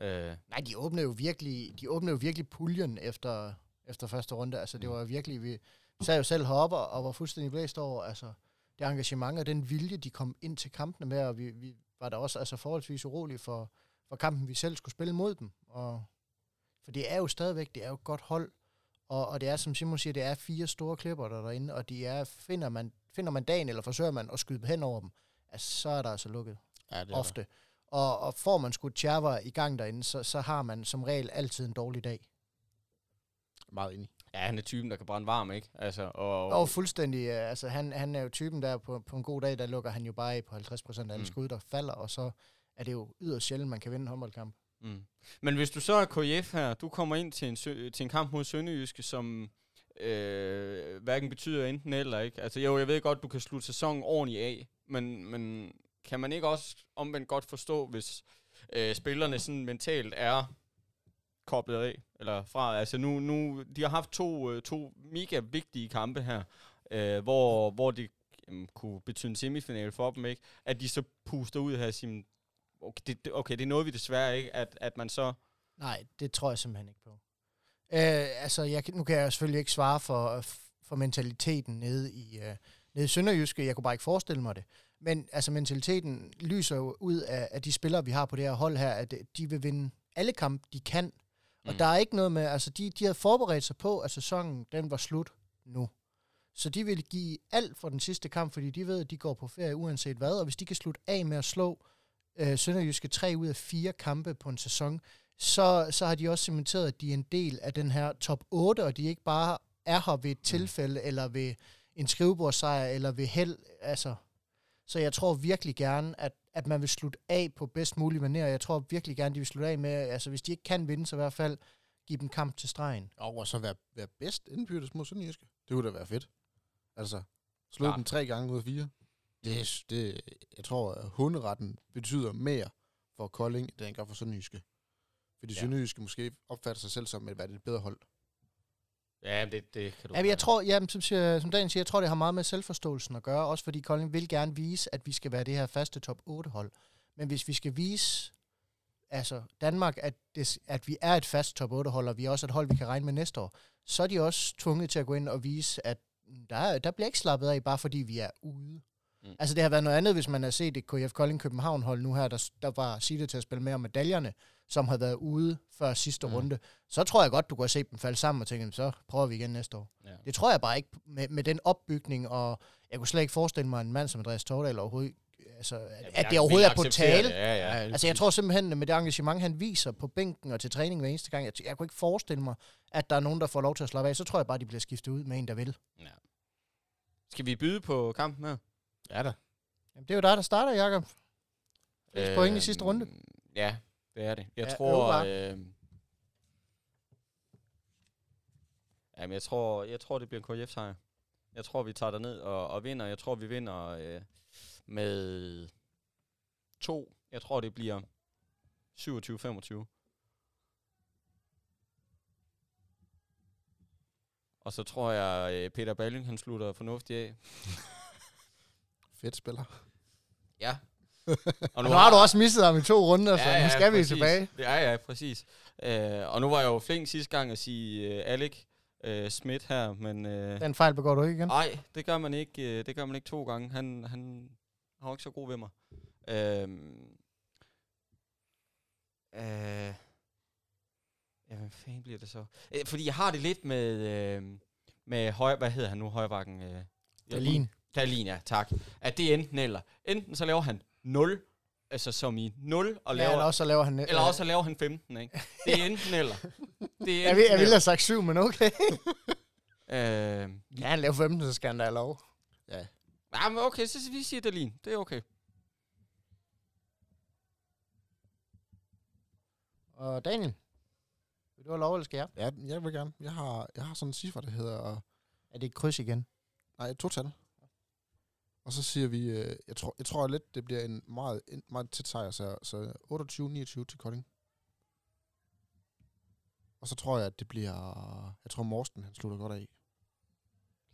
øh, Nej, de åbnede jo virkelig, de åbnede jo virkelig puljen efter, efter første runde. Altså, det var virkelig, vi sad jo selv heroppe og, og var fuldstændig blæst over, altså, det engagement og den vilje, de kom ind til kampene med, og vi, vi var da også altså, forholdsvis urolige for, for kampen, vi selv skulle spille mod dem. Og, for det er jo stadigvæk, det er jo et godt hold, og, og det er, som Simon siger, det er fire store klipper der er derinde, og de er, finder man, finder man dagen, eller forsøger man at skyde hen over dem, altså, så er der altså lukket Ja, det ofte. Og, og får man skudt Tjerva i gang derinde, så, så har man som regel altid en dårlig dag. Meget enig. Ja, han er typen, der kan brænde varm, ikke? Altså, og, Og fuldstændig, øh, altså han, han er jo typen der, på, på en god dag, der lukker han jo bare af på 50 procent af alle Mm. skud, der falder, og så er det jo yderst sjældent, man kan vinde en håndboldkamp. Mm. Men hvis du så er KF her, du kommer ind til en, sø- til en kamp mod Sønderjyske, som øh, hverken betyder enten eller, ikke? Altså jo, jeg ved godt, du kan slutte sæsonen ordentligt af, men, men kan man ikke også omvendt godt forstå, hvis øh, spillerne sådan mentalt er koblet af, eller fra, altså nu, nu de har haft to, øh, to mega vigtige kampe her, øh, hvor, hvor det jamen, kunne betyde en semifinal for dem, ikke? At de så puster ud her og siger, okay det, okay, det er noget, vi desværre ikke, at, at man så Nej, det tror jeg simpelthen ikke på. Øh, altså, jeg, nu kan jeg selvfølgelig ikke svare for, øh, for mentaliteten nede i, øh, nede i Sønderjyske. Jeg kunne bare ikke forestille mig det. Men altså, mentaliteten lyser jo ud af, af de spillere, vi har på det her hold her, at øh, de vil vinde alle kampe, de kan. Og Mm. der er ikke noget med, altså de, de havde forberedt sig på, at sæsonen den var slut nu. Så de vil give alt for den sidste kamp, fordi de ved, at de går på ferie uanset hvad, og hvis de kan slutte af med at slå øh, Sønderjyske tre ud af fire kampe på en sæson, så, så har de også cementeret, at de er en del af den her top 8, og de ikke bare er her ved et tilfælde, eller ved en skrivebordssejr, eller ved held. Altså, så jeg tror virkelig gerne, at, at man vil slutte af på bedst mulig manér. Jeg tror virkelig gerne, de vil slutte af med, altså hvis de ikke kan vinde, så i hvert fald give dem kamp til stregen. Og så være, være bedst indbyrdes mod Sønderjyske. Det kunne da være fedt. Altså, slå dem tre gange ud af fire. Det, det, jeg tror, at hunderetten betyder mere for Kolding, end den gør for Sønderjyske. Fordi ja. Sønderjyske måske opfatter sig selv som at være et bedre hold. Ja, det, det kan du Ja, jeg tror, ja, som, siger, som Daniel siger, jeg tror, det har meget med selvforståelsen at gøre, også fordi Kolding vil gerne vise, at vi skal være det her faste top 8 hold. Men hvis vi skal vise altså Danmark, at, det, at vi er et fast top 8 hold, og vi er også et hold, vi kan regne med næste år, så er de også tvunget til at gå ind og vise, at der, der bliver ikke slappet af, bare fordi vi er ude. Mm. Altså det har været noget andet, hvis man har set et KF Kolding København hold nu her, der, der var sige til at spille med om medaljerne, som havde været ude før sidste mm. runde, så tror jeg godt, du kan se dem falde sammen og tænke, så prøver vi igen næste år. Ja. Det tror jeg bare ikke med, med den opbygning, og jeg kunne slet ikke forestille mig en mand som Andreas Tordal overhovedet altså, ja, at det overhovedet er på tale. Ja, ja. Altså, jeg tror simpelthen, med det engagement, han viser på bænken og til træning hver eneste gang, jeg, jeg kunne ikke forestille mig, at der er nogen, der får lov til at slappe af. Så tror jeg bare, de bliver skiftet ud med en, der vil. Ja. Skal vi byde på kampen her? Ja da. Jamen, det er jo dig, der starter, Jacob. Øh, point i sidste runde. Ja, det er det. Jeg ja, tror... Øh, jamen, jeg tror, jeg tror, det bliver en KF-sejr. Jeg tror, vi tager ned og, og vinder. Jeg tror, vi vinder øh, med to. Jeg tror, det bliver 27-25. Og så tror jeg, øh, Peter Balling, han slutter fornuftigt af. Fedt spiller. Ja. Og nu, nu har du også misset ham i to runder, ja, så nu skal ja, vi tilbage. Ja, ja, præcis. Uh, og nu var jeg jo flink sidste gang at sige uh, Alec uh, Schmidt her, men... Uh, Den fejl begår du ikke igen? Nej, det gør man ikke, uh, det gør man ikke to gange. Han, han har ikke så god ved mig. Uh, uh, ja, hvad fanden bliver det så? Uh, fordi jeg har det lidt med... Uh, med høj, hvad hedder han nu, højbakken? Uh, Dalin. Dalin, ja, tak. At det er enten eller. Enten så laver han 0, altså som i 0, og laver, ja, eller også så laver han... Eller også så laver han 15, ikke? Det er enten eller. Det er enten jeg, jeg ville have sagt 7, men okay. øh, ja, han laver 15, så skal han da have lov. Ja. Ja, men okay, så vi siger Dalin. Det er okay. Og Daniel? Vil du have lov, eller skal jeg? Ja, jeg vil gerne. Jeg har, jeg har sådan en cifre, der hedder... Er det et kryds igen? Nej, et total. Og så siger vi, øh, jeg, tror, jeg tror lidt, det bliver en meget, en meget tæt sejr, så, så 28-29 til Kolding. Og så tror jeg, at det bliver, jeg tror Morsten, han slutter godt af.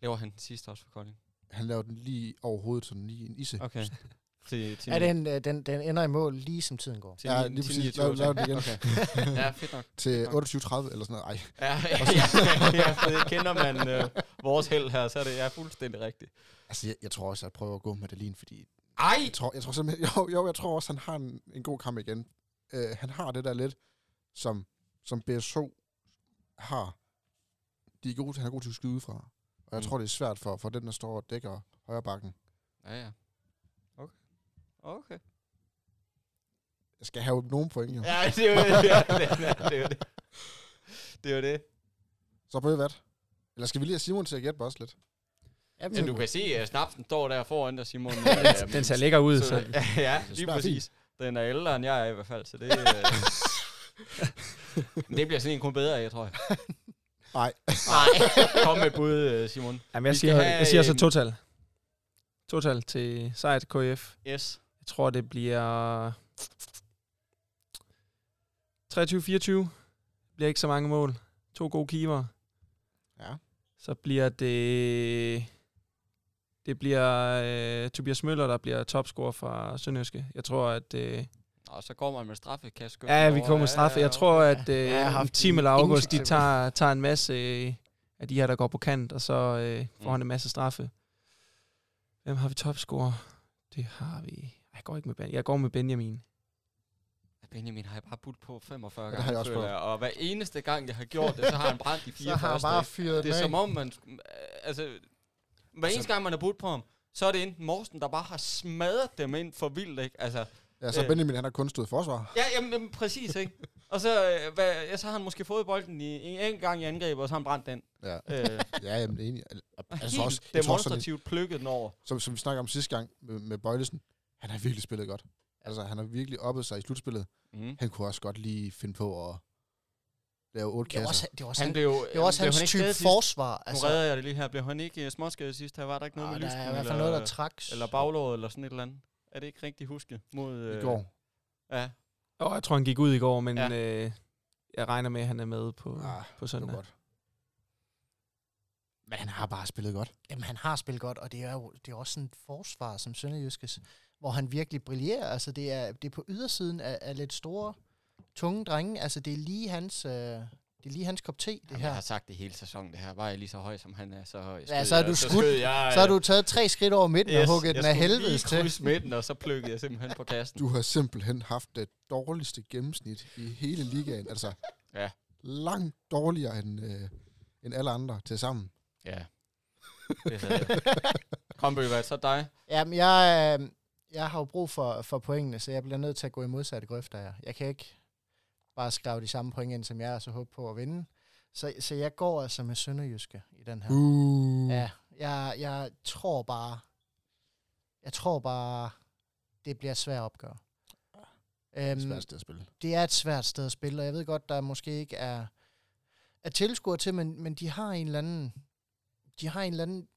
Laver han den sidste også for Kolding? Han laver den lige over hovedet, sådan lige en isse. Okay. til, til er den, øh, den, den ender i mål lige som tiden går? Til ja, lige præcis. Lav, lav den igen. Okay. ja, fedt nok. Til 28-30 eller sådan noget. Ej. Ja, ja, ja, ja, ja kender man øh, vores held her, så er det ja, fuldstændig rigtigt. Altså, jeg, jeg tror også, at jeg prøver at gå med Dalin, fordi... Ej! Jeg tror, jeg tror simpelthen... Jo, jo, jeg tror også, han har en, en god kamp igen. Uh, han har det der lidt, som, som BSO har. De er gode, han er god til at skyde fra. Og jeg mm. tror, det er svært for, for den, der står og dækker højre bakken. Ja, ja. Okay. Okay. Jeg skal have nogen point, jo. Ja, det er jo det. det, er jo det. Det er jo det. Så på hvad? Eller skal vi lige have Simon til at gætte os lidt? Ja, du kan se, at snapsen står der foran dig, Simon. den ser lækker ud. Så, så. ja, lige præcis. Den er ældre, end jeg er i hvert fald, så det... Øh, det bliver sådan en kun bedre af, tror jeg. Nej. Nej. Kom med bud, øh, Simon. Jamen, jeg, siger, jeg siger så total. Total til sejr til KF. Yes. Jeg tror, det bliver... 23-24. Bliver ikke så mange mål. To gode keeper. Så bliver det... Det bliver øh, Tobias Møller, der bliver topscorer fra Sønderjyske. Jeg tror, at... Øh, og så kommer man med straffekast. Ja, vi kommer med straffe. Jeg tror, at øh, ja, Team eller August, de tager, tager en masse øh, af de her, der går på kant, og så øh, får mm. han en masse straffe. Hvem har vi topscorer? Det har vi... Jeg går ikke med ben. Jeg går med Benjamin. Benjamin har jeg bare budt på 45 gange, har jeg også jeg. og hver eneste gang, jeg har gjort det, så har han brændt de fire så har første. bare fyret Det er som om, man... Altså, hver altså, eneste gang, man har budt på ham, så er det enten Morsten, der bare har smadret dem ind for vildt, ikke? Altså, ja, så øh, Benjamin, han har kun stået forsvar. Ja, jamen, jamen præcis, ikke? Og så, øh, hvad, ja, så har han måske fået bolden i en enkelt gang i angreb, og så har han brændt den. Ja, Øh, ja er enig. Altså, helt også, demonstrativt plukket den over. som, som vi snakker om sidste gang med, med Bøjlesen, han har virkelig spillet godt. Altså, han har virkelig oppet sig i slutspillet. Mm. Han kunne også godt lige finde på at lave otte Det var kasser. også, det var også, Han han, blev, det var også blev hans han type forsvar. Nu Altså, redder jeg det lige her. Blev han ikke uh, småskadet sidst? Her var der ikke noget ah, med der lysken? er i hvert fald eller, noget, der trak. Eller baglåret, eller sådan et eller andet. Er det ikke rigtigt husket? Mod, øh, I går. Ja. Og jeg tror, han gik ud i går, men Ja. øh, jeg regner med, at han er med på, Ah, på Det var søndag. godt. Men han har bare spillet godt. Jamen, han har spillet godt, og det er jo det er også sådan et forsvar som Sønderjyskes, hvor han virkelig brillerer. Altså, det er, det er på ydersiden af, af lidt store, tunge drenge. Altså, det er lige hans, øh, det er lige hans kop te, det Jamen, her. Jeg har sagt det hele sæsonen, det her. Var jeg lige så høj, som han er, så høj. Ja, så er du skudt. Jeg, Så har du taget tre skridt over midten yes, og hugget den af helvedes til. Jeg midten, og så plukkede jeg simpelthen på kassen. Du har simpelthen haft det dårligste gennemsnit i hele ligaen. Altså, Ja. langt dårligere end, øh, end alle andre til sammen. Ja. Det så Kom, Bøge, så dig. Jamen, jeg, øh, jeg har jo brug for, for pointene, så jeg bliver nødt til at gå i modsatte grøfter her. Jeg kan ikke bare skrive de samme point ind, som jeg er så håber på at vinde. Så, så jeg går altså med Sønderjyske i den her. Uh. Ja, jeg, jeg tror bare, jeg tror bare, det bliver svært opgør. Det er Øhm, svært sted at spille. det er et svært sted at spille, og jeg ved godt, der måske ikke er, er tilskuere til, men, men de har en eller anden, de har en eller anden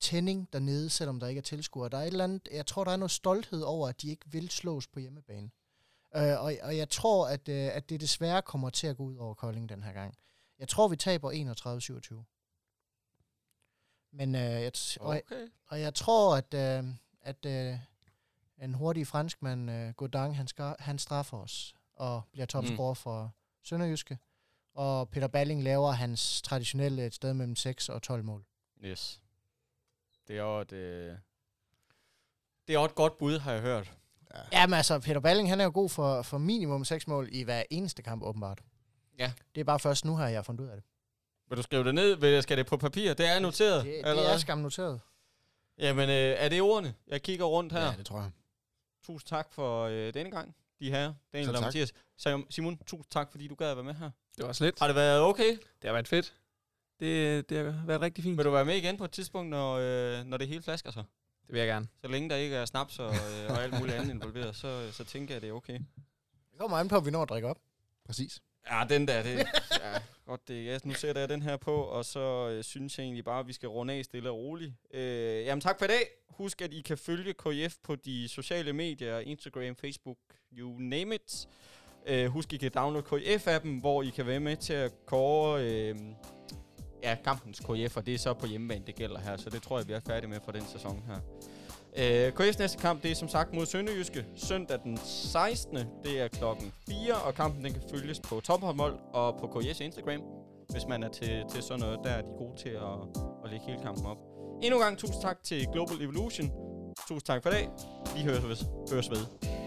tænding dernede, selvom der ikke er tilskuere. Der er et eller andet, jeg tror, der er noget stolthed over, at de ikke vil slås på hjemmebane. Øh, og, og jeg tror, at, øh, at det desværre kommer til at gå ud over Kolding den her gang. Jeg tror, vi taber 31-27. Men øh, jeg, t- og, Okay. og jeg tror, at, øh, at øh, en hurtig franskmand, øh, Godin, han, skal, han straffer os og bliver topscorer mm. for Sønderjyske. Og Peter Balling laver hans traditionelle et sted mellem 6 og 12 mål. Yes. Det er jo et, øh, det er jo et godt bud, har jeg hørt. Jamen altså, Peter Balling, han er jo god for, for minimum 6 mål i hver eneste kamp, åbenbart. Ja. Det er bare først nu her, jeg har fundet ud af det. Vil du skrive det ned? Vil- Skal det på papir? Det er noteret. Det, eller det er skam noteret. Jamen, øh, er det ordene? Jeg kigger rundt her. Ja, det tror jeg. Tusind tak for øh, denne gang, de her. Daniel og tak. Mathias. Simon, Simon, tusind tak, fordi du gad at være med her. Det var slet. Har det været okay? Det har været fedt. Det, det har været rigtig fint. Vil du være med igen på et tidspunkt, når, øh, når det hele flasker sig? Det vil jeg gerne. Så længe der ikke er snaps og, øh, og alt muligt andet involveret, så, så tænker jeg, at det er okay. Det kommer an på, at vi når at drikke op. Præcis. Ja, den der, det ja, godt det. Ja, nu sætter jeg den her på, og så øh, synes jeg egentlig bare, at vi skal runde af stille og roligt. Øh, jamen tak for i dag. Husk, at I kan følge KF på de sociale medier, Instagram, Facebook, you name it. Øh, husk, I kan downloade KF-appen, hvor I kan være med til at kåre øh, ja, kampens KF, og det er så på hjemmebane, det gælder her. Så det tror jeg, vi er færdige med for den sæson her. Øh, KF's næste kamp, det er som sagt mod Sønderjyske søndag den 16. Det er klokken 4, og kampen den kan følges på Tophåndbold og på KF's Instagram, hvis man er til, til sådan noget. Der er de gode til at, at lægge hele kampen op. Endnu en gang tusind tak til Global Evolution. Tusind tak for i dag. Vi høres, høres ved.